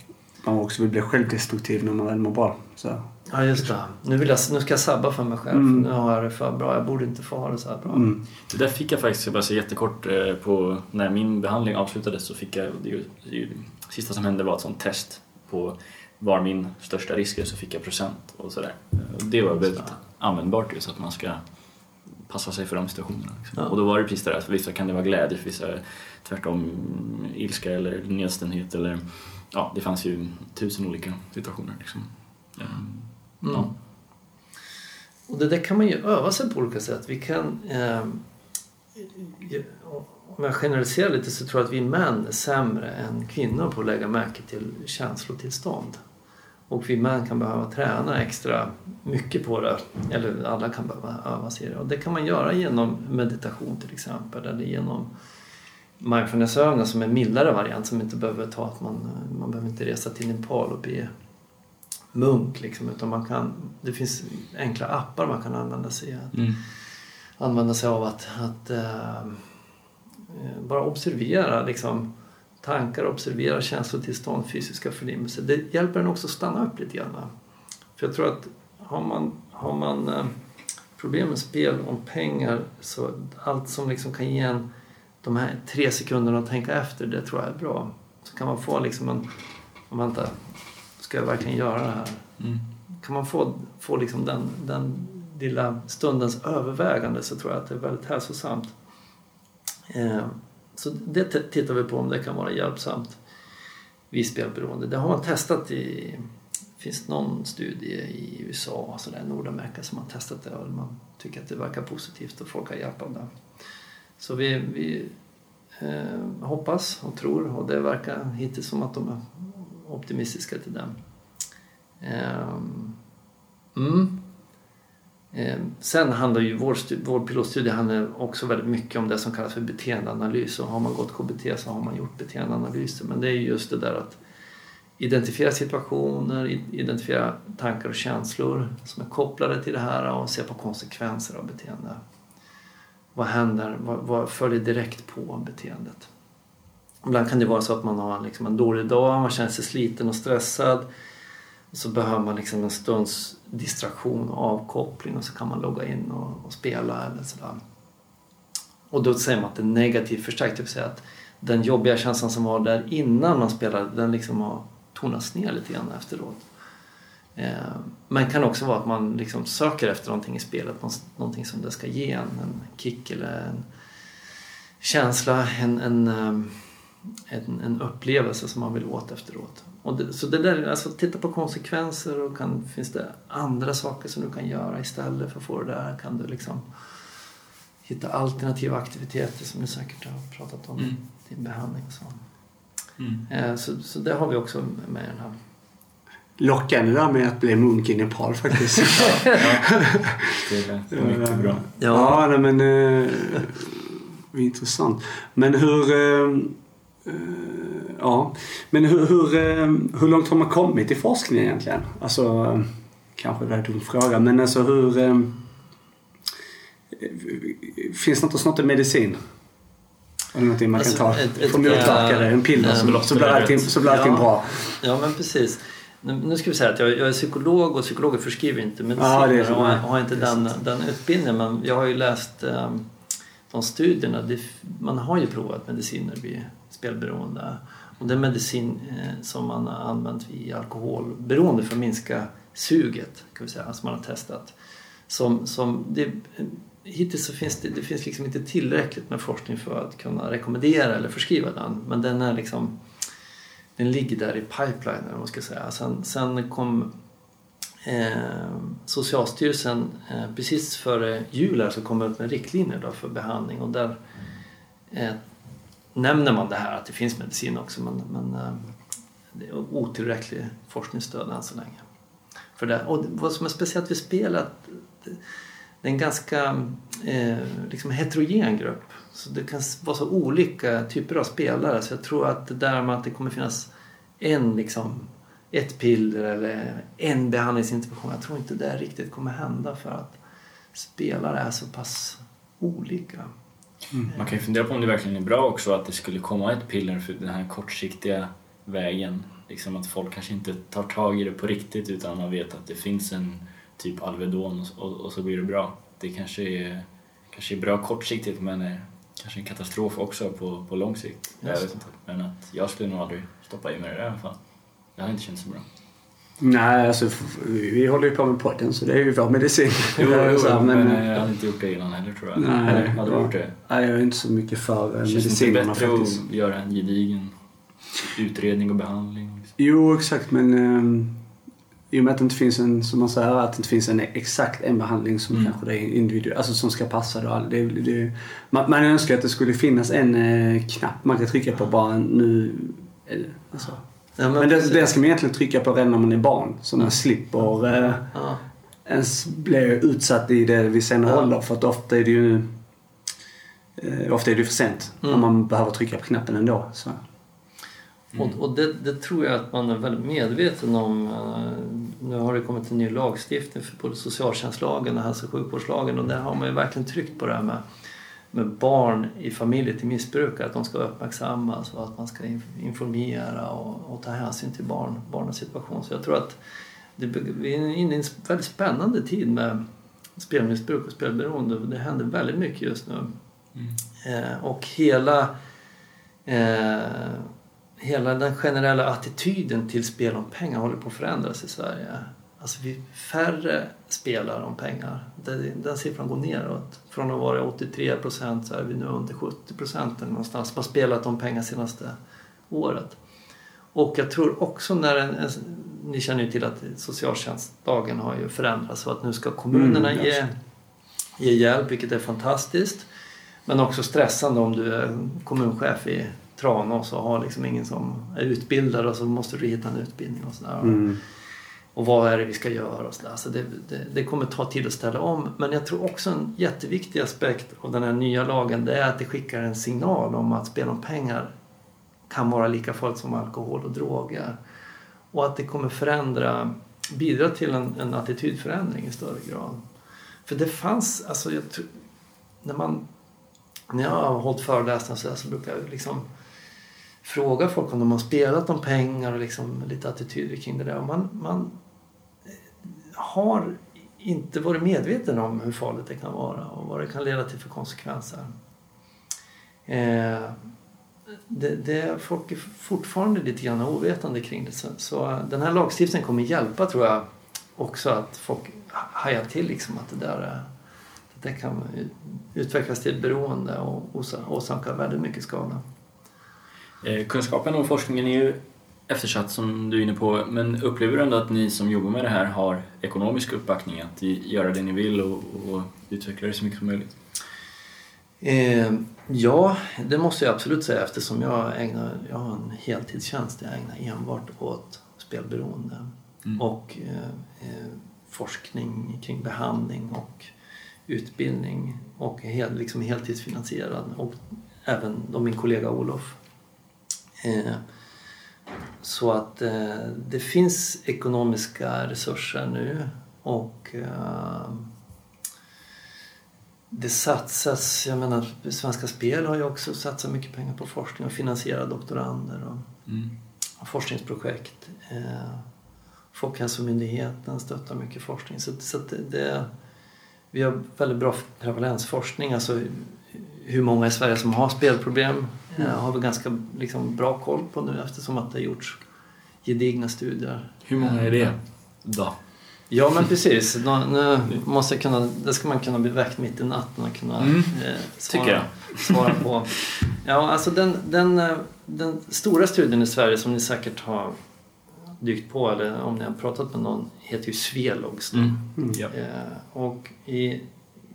Man också vill bli självdestruktiv när man väl mår bra. Så. Ja just det. Nu, vill jag, nu ska jag sabba för mig själv Mm. för nu har jag det för bra. Jag borde inte få ha det så här bra. Mm. Det där fick jag faktiskt, jag bara säga jättekort, eh, på, när min behandling avslutades så fick jag, det, ju- det, sista som hände var ett sånt test på var min största risk är så fick jag procent och sådär. Det var väldigt användbart ju så att man ska passa sig för de situationerna. Liksom. Ja. Och då var det precis det där, för vissa kan det vara glädje, för vissa tvärtom ilska eller nedstämdhet eller ja, det fanns ju tusen olika situationer liksom. Eh, Mm. Ja. Och det där kan man ju öva sig på olika sätt. Vi kan... Eh, om jag generaliserar lite så tror jag att vi män är sämre än kvinnor på att lägga märke till känslotillstånd. Och vi män kan behöva träna extra mycket på det. Eller alla kan behöva öva sig i det. Och det kan man göra genom meditation till exempel. Eller genom mindfulnessövningar som är en mildare variant som inte behöver ta att man, man behöver inte resa till Nepal och bli munk liksom, utan man kan, det finns enkla appar man kan använda sig, Mm. använda sig av att, att eh, bara observera liksom, tankar, observera känslotillstånd, fysiska förnimmelser. Det hjälper en också att stanna upp lite grann. För jag tror att har man, har man eh, problem med spel om pengar så allt som liksom kan ge en de här tre sekunderna att tänka efter, det tror jag är bra. Så kan man få liksom en, om ska jag verkligen göra det här? Mm. Kan man få, få liksom den, den lilla stundens övervägande så tror jag att det är väldigt hälsosamt. Eh, så det tittar vi på om det kan vara hjälpsamt vid spelberoende. Det har man testat i finns någon studie i USA och så där, Nordamerika som har testat det och man tycker att det verkar positivt och folk har hjälp av det. Så vi, vi eh, hoppas och tror och det verkar hittills som att de optimistiska till den. Ehm, mm. Ehm, sen handlar ju vår, vår pilotstudie handlar också väldigt mycket om det som kallas för beteendeanalys. Och har man gått KBT så har man gjort beteendeanalyser. Men det är just det där att identifiera situationer, identifiera tankar och känslor som är kopplade till det här och se på konsekvenser av beteende. Vad händer? Vad, vad följer direkt på beteendet? Ibland kan det vara så att man har liksom en dålig dag, man känner sig sliten och stressad. Så behöver man liksom en stunds distraktion och avkoppling och så kan man logga in och, och spela eller sådär. Och då säger man att det är negativt förstärkt, det vill säga att den jobbiga känslan som var där innan man spelade, den liksom har tonats ner lite grann efteråt. Eh, men kan också vara att man liksom söker efter någonting i spelet, någonting som det ska ge en, en kick eller en känsla, en, en, ehm, en, en upplevelse som man vill åt efteråt. Och det, så det där, alltså titta på konsekvenser och kan, finns det andra saker som du kan göra istället för att få det där? Kan du liksom hitta alternativa aktiviteter som du säkert har pratat om Mm. i din behandling och så. Mm. Eh, så. Så det har vi också med i den här. Lockande där med att bli munk i Nepal faktiskt. Det är mycket bra. ja, nej, men eh, intressant. Men hur... Eh, ja, men hur, hur, eh, hur långt har man kommit i forskningen egentligen? Alltså, eh, kanske det är en dum fråga, men alltså hur... Eh, finns det något snart i medicin? Eller någonting man Alltså, kan ta ett- för motverkare, en piller äh, som, så blir allting, så blir allting Ja. bra. Ja, men precis. Nu, ska vi säga att jag, jag är psykolog och psykologer förskriver inte medicin Ja, så. och har, har inte den, den utbildningen. Men jag har ju läst eh, de studierna. Man har ju provat mediciner vid spelberoende. Och det är medicin eh, som man har använt vid alkoholberoende för att minska suget. Kan vi säga, som man har testat. Som, som det, eh, hittills så finns det, det finns liksom inte tillräckligt med forskning för att kunna rekommendera eller förskriva den. Men den är liksom den ligger där i pipelinen eller vad man ska säga. Sen, sen kom eh, Socialstyrelsen eh, precis före jul här så kom ut med riktlinjer då för behandling och där eh, nämner man det här att det finns medicin också men, men eh, det är otillräcklig forskningsstöd än så länge. För det. Och vad som är speciellt vid spel är att det, det är en ganska eh, liksom heterogen grupp. Så det kan vara så olika typer av spelare. Så jag tror att det där med att det kommer finnas en liksom, ett piller eller en behandlingsintervention. Jag tror inte det riktigt kommer hända för att spelare är så pass olika. Mm. Man kan ju fundera på om det verkligen är bra också att det skulle komma ett piller för den här kortsiktiga vägen. Liksom att folk kanske inte tar tag i det på riktigt utan man vet att det finns en typ Alvedon och, och, och så blir det bra. Det kanske är, kanske är bra kortsiktigt men är kanske en katastrof också på, på lång sikt. Jag vet inte. Men att jag skulle nog aldrig stoppa i mig det i alla fall. Det hade inte känts så bra. Nej, alltså vi håller ju på med podden så det är ju vår medicin. Jo, jo, så, men, men, jag hade inte gjort det innan heller tror jag. Nej, Eller hade du gjort det? Nej, jag är inte så mycket för Känns medicinerna det inte bättre faktiskt. att göra en gedigen utredning och behandling? Liksom? Jo, exakt men um, i och med att det inte finns en, som man säger, att det inte finns en exakt en behandling som Mm. kanske är individuell, alltså som ska passa då. Det, det, man, man önskar att det skulle finnas en eh, knapp man kan trycka på bara nu. eh, Alltså. Ja, Men det, det ska man egentligen trycka på redan när man är barn. Så man slipper eh, ens bli utsatt i det vid senare Ja. ålder. För att ofta är det ju eh, ofta är det ju för sent Mm. när man behöver trycka på knappen ändå. Så. Och, och det, det tror jag att man är väldigt medveten om. Eh, Nu har det kommit en ny lagstiftning för både socialtjänstlagen och hälso och sjukvårdslagen och där har man ju verkligen tryckt på det här med, med barn i familjer till missbrukare, att de ska uppmärksammas och att man ska in- informera och, och ta hänsyn till barn, barnens situation. Så jag tror att det, vi är inne i en väldigt spännande tid med spelmissbruk och spelberoende. Det händer väldigt mycket just nu. Eh, och hela, eh, hela den generella attityden till spel om pengar håller på att förändras i Sverige. Alltså vi färre spelar om pengar. Den, den siffran går neråt. Från att vara 83 procent så är vi nu under 70 procent någonstans som har spelat om pengar senaste året. Och jag tror också när en, en, ni känner ju till att socialtjänstlagen har ju förändrats så att nu ska kommunerna Mm, ge, ge hjälp vilket är fantastiskt. Men också stressande om du är kommunchef i Tranås och har liksom ingen som är utbildad och så måste du hitta en utbildning och sådär. Mm. Och vad är det vi ska göra och sådär. Så det, det, det kommer ta tid att ställa om. Men jag tror också en jätteviktig aspekt av den här nya lagen det är att det skickar en signal om att spel om pengar kan vara lika farligt som alkohol och droger. Och att det kommer förändra, bidra till en, en attitydförändring i större grad. För det fanns, alltså jag tror, när man när jag har hållit föreläsningar så, så brukar jag liksom fråga folk om de har spelat om pengar och liksom lite attityder kring det där. Och man, man har inte varit medveten om hur farligt det kan vara och vad det kan leda till för konsekvenser. Eh, det, det, folk är fortfarande lite grann ovetande kring det. Så, så den här lagstiftningen kommer hjälpa tror jag också att folk hajar till liksom att det där det kan utvecklas till ett beroende och åsamka väldigt mycket skada. Eh, kunskapen och forskningen är ju eftersatt som du är inne på men upplever du ändå att ni som jobbar med det här har ekonomisk uppbackning att göra det ni vill och, och utveckla det så mycket som möjligt? Eh, ja, det måste jag absolut säga eftersom jag, ägnar, jag har en heltidstjänst där jag ägnar enbart åt spelberoende Mm. och eh, eh, forskning kring behandling och utbildning och hel, liksom heltidsfinansierad och även då min kollega Olof. Eh, så att eh, det finns ekonomiska resurser nu och eh, det satsas, jag menar Svenska Spel har ju också satsat mycket pengar på forskning och finansierar doktorander och, Mm. och forskningsprojekt. Eh, Folkhälsomyndigheten stöttar mycket forskning. Så, så det, det, vi har väldigt bra prevalensforskning, alltså hur många i Sverige som har spelproblem eh, har vi ganska liksom, bra koll på nu eftersom att det har gjorts gedigna studier. Hur många är det då? Ja men precis. Nu, nu måste jag kunna, det ska man kunna bli väckt mitt i natten och kunna Mm, eh, svara, svara på. Ja, alltså den, den, eh, den stora studien i Sverige som ni säkert har dykt på eller om ni har pratat med någon heter ju Svelogs. då. Mm. Ja. Eh, och i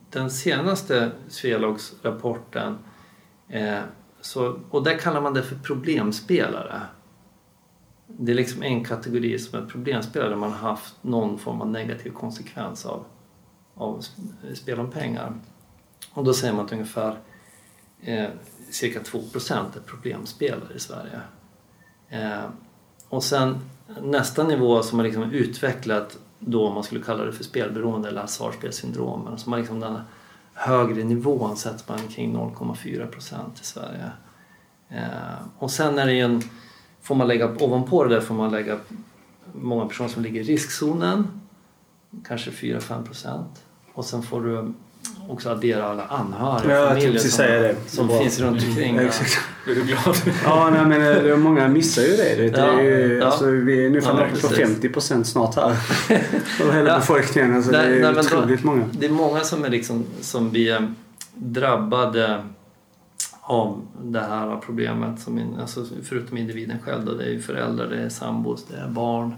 den senaste Svelogs-rapporten eh, så, och där kallar man det för problemspelare. Det är liksom en kategori som är problemspelare där man har haft någon form av negativ konsekvens av av eh, spel om pengar. Och då säger man att ungefär eh, cirka 2% är problemspelare i Sverige. Eh, och sen nästa nivå som har liksom utvecklat då man skulle kalla det för spelberoende eller hasardspelsyndrom. Som har liksom den högre nivån sätts man kring 0,4 procent i Sverige. Eh, och sen är det ju en, får man lägga ovanpå det där får man lägga många personer som ligger i riskzonen, kanske 4-5 procent. Och sen får du också addera alla anhöriga, Ja, familjer som, säga det. som Bra. finns runt omkring. Exakt. Är du glad? Ja, nej, men eh, det, många missar ju det. Det, det är ju, Ja, alltså, vi är nu ja, framme på precis. 50 procent snart här. Av hela Ja. befolkningen. Alltså, Nej, det är nej, men då- otroligt många. Det är många som är liksom som blir drabbade av det här problemet. Som in, alltså förutom individen själv då, det är ju föräldrar, det är sambos, det är barn.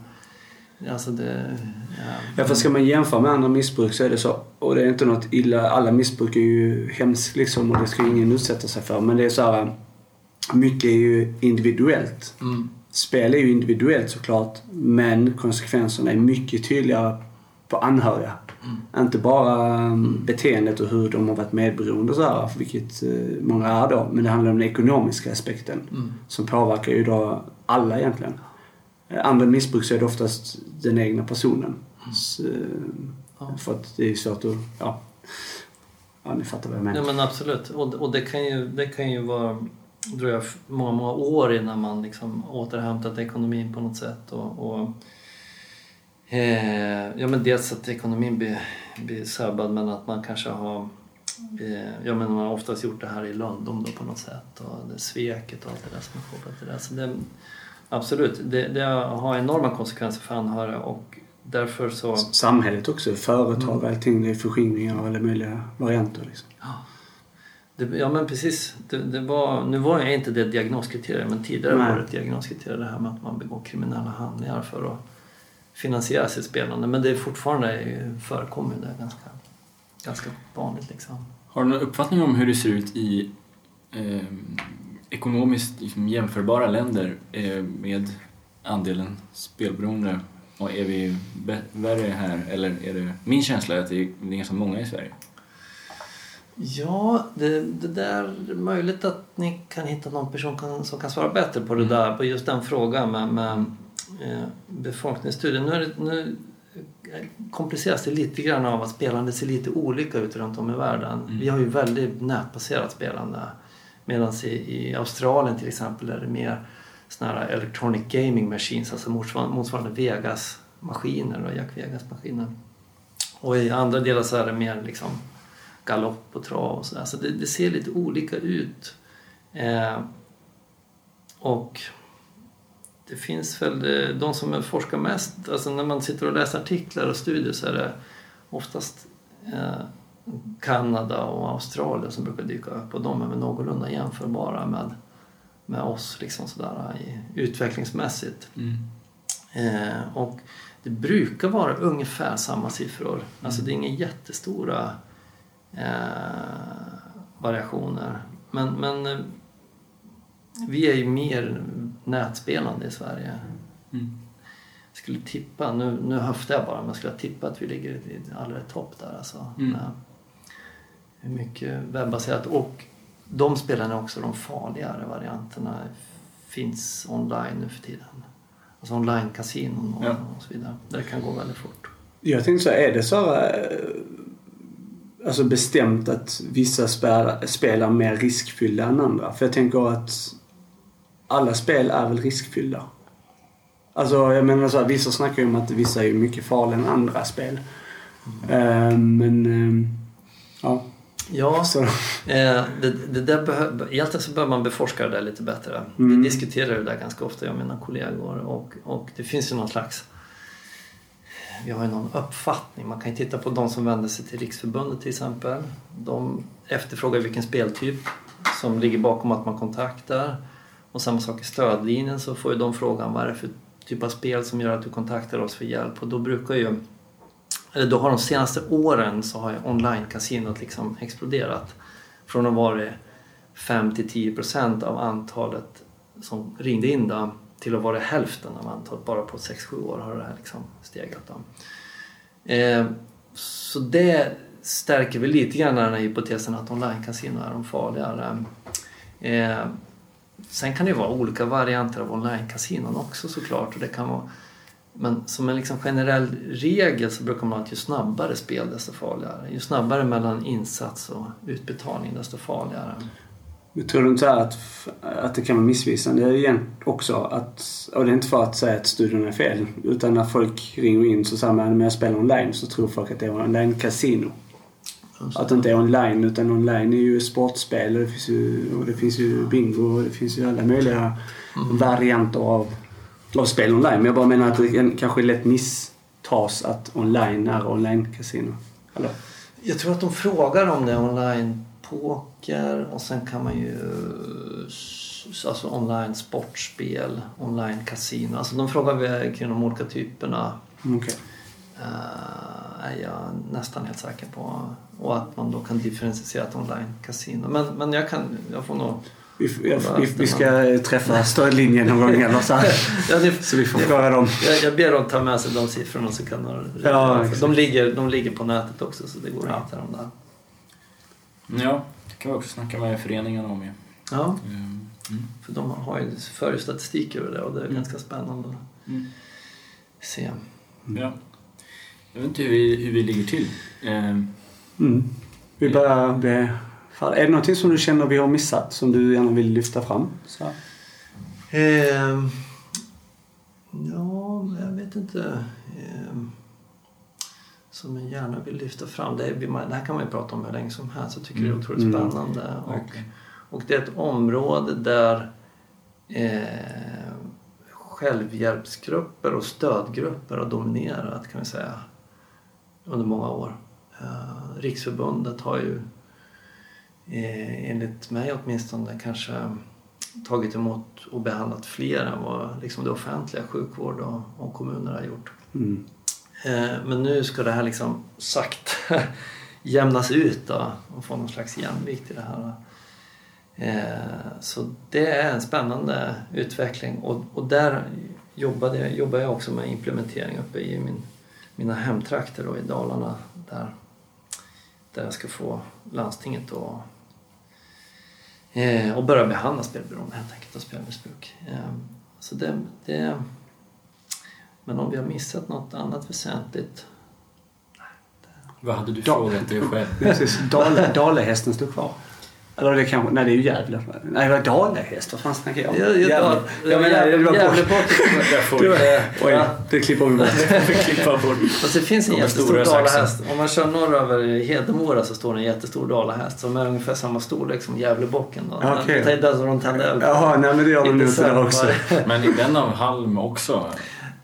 Alltså det... Ja. Ja, för ska man jämföra med andra missbruk så är det så. Och det är inte något illa. Alla missbruk är ju hemskt liksom och det ska ingen utsätta sig för. Men det är så här. Mycket är ju individuellt. Mm. Spel är ju individuellt såklart. Men konsekvenserna är mycket tydligare på anhöriga. Inte bara um, beteendet och hur de har varit medberoende och så här, vilket eh, många är då. Men det handlar om den ekonomiska aspekten. Mm. Som påverkar ju då alla egentligen. Eh, Andra missbruk så är det oftast den egna personen. Så, eh, Ja. För att det är svårt att... Ja, ja ni fattar vad jag menar. Ja men absolut. Och, och det, kan ju, det kan ju vara dröja många, många år innan man liksom återhämtat ekonomin på något sätt. Och, och, eh, ja men dels att ekonomin blir, blir sabbad men att man kanske har eh, Ja men man har oftast gjort det här i lönndom då på något sätt och det sveket och allt det där som är kopplat till det. Så det absolut, det, det har enorma konsekvenser för anhöriga och därför så Samhället också, företag och allting. Det är förskingringar och alla möjliga varianter. Liksom. Det, ja men precis. Det, det var, nu var jag inte det diagnoskriteriet men tidigare Nej. var det ett diagnoskriterium det här med att man begår kriminella handlingar för att finansiera sitt spelande. Men det är fortfarande förekommer det ganska, ganska vanligt liksom. Har du någon uppfattning om hur det ser ut i eh, ekonomiskt liksom, jämförbara länder eh, med andelen spelberoende? Och är vi värre här eller är det... Min känsla är att det är, ganska många i Sverige. Ja, det, det där är möjligt att ni kan hitta någon person kan, som kan svara bättre på det Mm. där, på just den frågan med, med eh, befolkningsstudier. Nu, är det, nu kompliceras det lite grann av att spelandet ser lite olika ut runt om i världen. Mm. Vi har ju väldigt nätbaserat spelande. Medan i, i Australien till exempel är det mer såna här electronic gaming machines, alltså motsvarande, motsvarande Vegas-maskiner och Jack Vegas-maskiner. Och i andra delar så är det mer liksom galopp och trav och sådär. Så det, det ser lite olika ut. Eh, och det finns väl eh, de som forskar mest, alltså när man sitter och läser artiklar och studier så är det oftast eh, Kanada och Australien som brukar dyka upp och de är väl någorlunda jämförbara med, med oss liksom sådär i, utvecklingsmässigt. Eh, och det brukar vara ungefär samma siffror. Alltså det är inga jättestora eh, variationer. Men, men eh, vi är ju mer nätspelande i Sverige. Mm. Skulle tippa, nu, nu höftar jag bara, men jag skulle tippa att vi ligger i allra topp där. Alltså, Mm. Mycket webbaserat. Och de spelarna är också de farligare varianterna. Finns online nu för tiden. Alltså online-kasinon och, Ja. och så vidare. Där det kan gå väldigt fort. Jag tänkte så här, är det så här, eh, alltså bestämt att vissa spelar, spelar mer riskfyllda än andra? För jag tänker att alla spel är väl riskfyllda? Alltså jag menar så här, vissa snackar ju om att vissa är mycket farligare än andra spel. Eh, men, eh, ja. Ja, Så, eh, det, det där behö- egentligen så behöver man beforska det där lite bättre. Mm. Vi diskuterar det där ganska ofta, jag och mina kollegor. Och, och det finns ju någon slags... Vi har ju någon uppfattning. Man kan ju titta på de som vänder sig till Riksförbundet till exempel. De efterfrågar vilken speltyp som ligger bakom att man kontaktar. Och samma sak i stödlinjen så får ju de frågan vad är det för typ av spel som gör att du kontaktar oss för hjälp. Och då brukar ju eller då har de senaste åren så har ju online-kasinot liksom exploderat. Från att ha varit 5-10% av antalet som ringde in då, till att vara hälften av antalet. Bara på 6-7 år har det här liksom stegat. Då. Eh, så det stärker väl lite grann den här hypotesen att online-kasinon är de farligare. Eh, sen kan det ju vara olika varianter av online-kasinon också såklart. Och det kan vara, men som en liksom generell regel så brukar man att ju snabbare spel desto farligare. Ju snabbare mellan insats och utbetalning desto farligare. Men tror du inte att, att det kan vara missvisande igen också? Att, och det är inte för att säga att studion är fel. Utan när folk ringer in så säger man när jag spelar online så tror folk att det är online-casino. Att det inte är online utan online är ju sportspel och det finns ju, och det finns ju bingo och det finns ju alla möjliga Mm. varianter av, av spel online. Men jag bara menar att det kan- kanske lätt misstas att online är online-casino. Jag tror att de frågar om det är online poker och sen kan man ju alltså online sportspel, online kasino. Alltså de frågar vi kring de olika typerna. Mm, Okej. eh, är jag nästan helt säker på. Och att man då kan differentiera ett online kasino. Men, men jag kan, jag får nog... Vi, vi, vi, ska träffa stödlinjen någon gång eller så. Ja, det, så vi får fråga dem. jag, jag ber dem ta med sig de siffrorna så kan de... Ja, de, ligger, de ligger på nätet också så det går Ja. att hitta dem där. Ja, det kan vi också snacka med föreningarna om ju. Ja. Mm. Mm. För de har ju, för ju statistik över det och det är Mm. ganska spännande att Mm. se. Ja. Jag vet inte hur vi, hur vi ligger till. Eh, Mm. Vi börjar bli... Är det någonting som du känner vi har missat som du gärna vill lyfta fram? Så. Ehm, ja, jag vet inte. Ehm, som jag gärna vill lyfta fram. Det, är, det här kan man ju prata om hur länge som helst. Jag tycker det är Mm. otroligt Mm. spännande. Och, verkligen. och det är ett område där eh, självhjälpsgrupper och stödgrupper har dominerat kan vi säga under många år. Eh, Riksförbundet har ju eh, enligt mig åtminstone kanske tagit emot och behandlat fler än vad liksom det offentliga, sjukvård och, och kommuner har gjort. Mm. Eh, men nu ska det här liksom sakta jämnas ut då, och få någon slags jämvikt i det här. Eh, så det är en spännande utveckling och, och där jobbade, jobbar jag också med implementering uppe i min, mina hemtrakter då, i Dalarna där, där jag ska få landstinget att och börja behandla spelberoende helt enkelt och spelmissbruk. Eh, så det, det, men om vi har missat något annat väsentligt Vad hade du frågat dig själv? Dalahästen står kvar. Eller det kanske... Nej, det är ju Gävle. Nej, det var Dalahäst. Vad fan snackar jag om? Ja, ja, Gävle. ja, Jag menar, det var bort. Gävleport. Där får Det Oj, det klipper vi bort. klippa bort. Fast det finns en De jättestor dalahäst. Om man kör norröver Hedemora så står det en jättestor dalahäst som är ungefär samma storlek som Gävlebocken. Då. Ja, okej. Den, den som de tände eld på. Jaha, nej men det gör de nog där också. Men är den av halm också?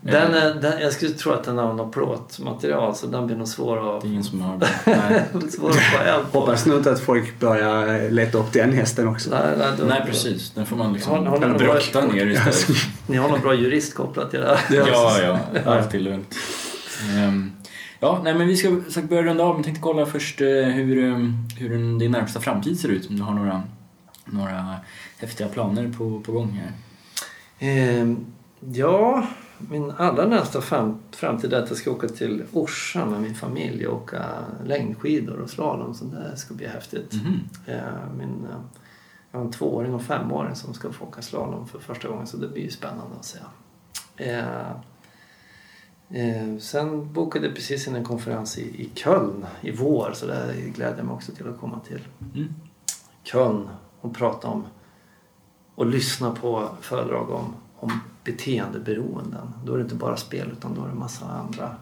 Den, Eh, är- den, jag skulle tro att den har något plåtmaterial så den blir nog svår att, Det är ingen som har den. Nej. svår att få eld på. Hoppas nu inte att folk börjar leta upp den hästen också. Nej, nej, då- Nej, precis. Den får man liksom Har- har ni brotta någon- ner istället. Ni har någon bra jurist kopplat till det här? Ja, ja. Allt är lugnt. Ehm, Ja, nej, men vi ska sagt börja runda av. Men jag tänkte kolla först eh, hur, eh, hur din- din närmsta framtid ser ut. Om du har några, några häftiga planer på, på gång här. Ehm, ja, min allra närmsta fram, framtid är att jag ska åka till Orsa med min familj och åka längdskidor och slalom. Så det ska bli häftigt. Ehm, min, eh, jag har en tvååring och femåring som ska få åka slalom för första gången så det blir ju spännande att se. Eh, sen bokade jag precis in en konferens i, i Köln i vår så det gläder jag mig också till att komma till. Mm. Köln och prata om och lyssna på föredrag om, om beteendeberoenden. Då är det inte bara spel utan då är det massa andra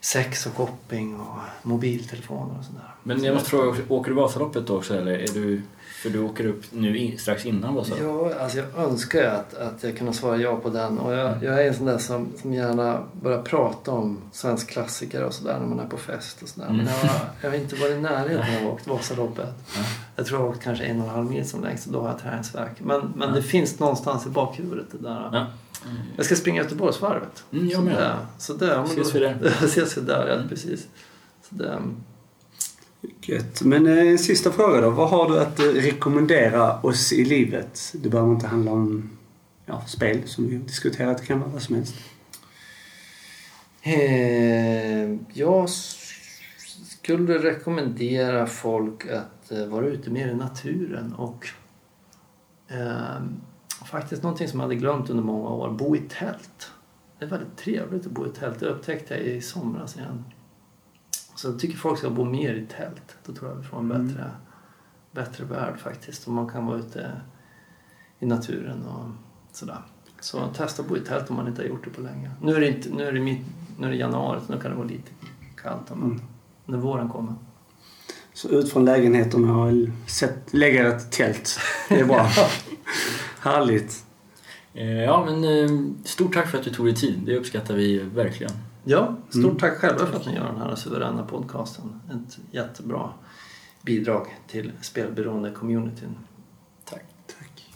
sex och shopping och mobiltelefoner och sådär. Men jag måste fråga, åker du Vasaloppet då också eller? Är du, för du åker upp nu in, strax innan Vasaloppet? Ja, alltså jag önskar att, att jag kunde svara ja på den. Och jag, jag är en sån där som, som gärna börjar prata om svensk klassiker och sådär när man är på fest och sådär. Men jag, har- jag har inte varit i närheten av att åkt Vasaloppet. Ja. Jag tror jag har åkt kanske en och en halv mil som längst och då har jag träningsvärk. Men, men det finns någonstans i bakhuvudet det där. Ja. Jag ska springa Göteborgsvarvet. Mm, jag så med. det, så men Ses vi där. ses vi där, ja Mm. precis. Så det, Gött. Men eh, en sista fråga då. Vad har du att eh, rekommendera oss i livet? Det behöver inte handla om ja, spel som vi har diskuterat. Det kan vara vad som helst. Eh, jag skulle rekommendera folk att eh, vara ute mer i naturen och eh, faktiskt någonting som jag hade glömt under många år, bo i tält. Det är väldigt trevligt att bo i tält. Det upptäckte jag i somras igen. Så jag tycker folk ska bo mer i tält. Då tror jag vi får en Mm. bättre, bättre värld faktiskt. Och man kan vara ute i naturen och sådär. Så testa att bo i tält om man inte har gjort det på länge. Nu är det, inte, nu är det, mitt, nu är det januari så nu kan det vara lite kallt. Men Mm. När våren kommer. Så ut från lägenheten och sätt, lägga ett tält. Det är bra. Härligt. Eh, Ja, men eh, stort tack för att du tog dig tid. Det uppskattar vi verkligen. Ja, stort Mm. tack själva för att ni gör den här suveräna podcasten. Ett jättebra bidrag till spelberoende communityn. Tack. Tack.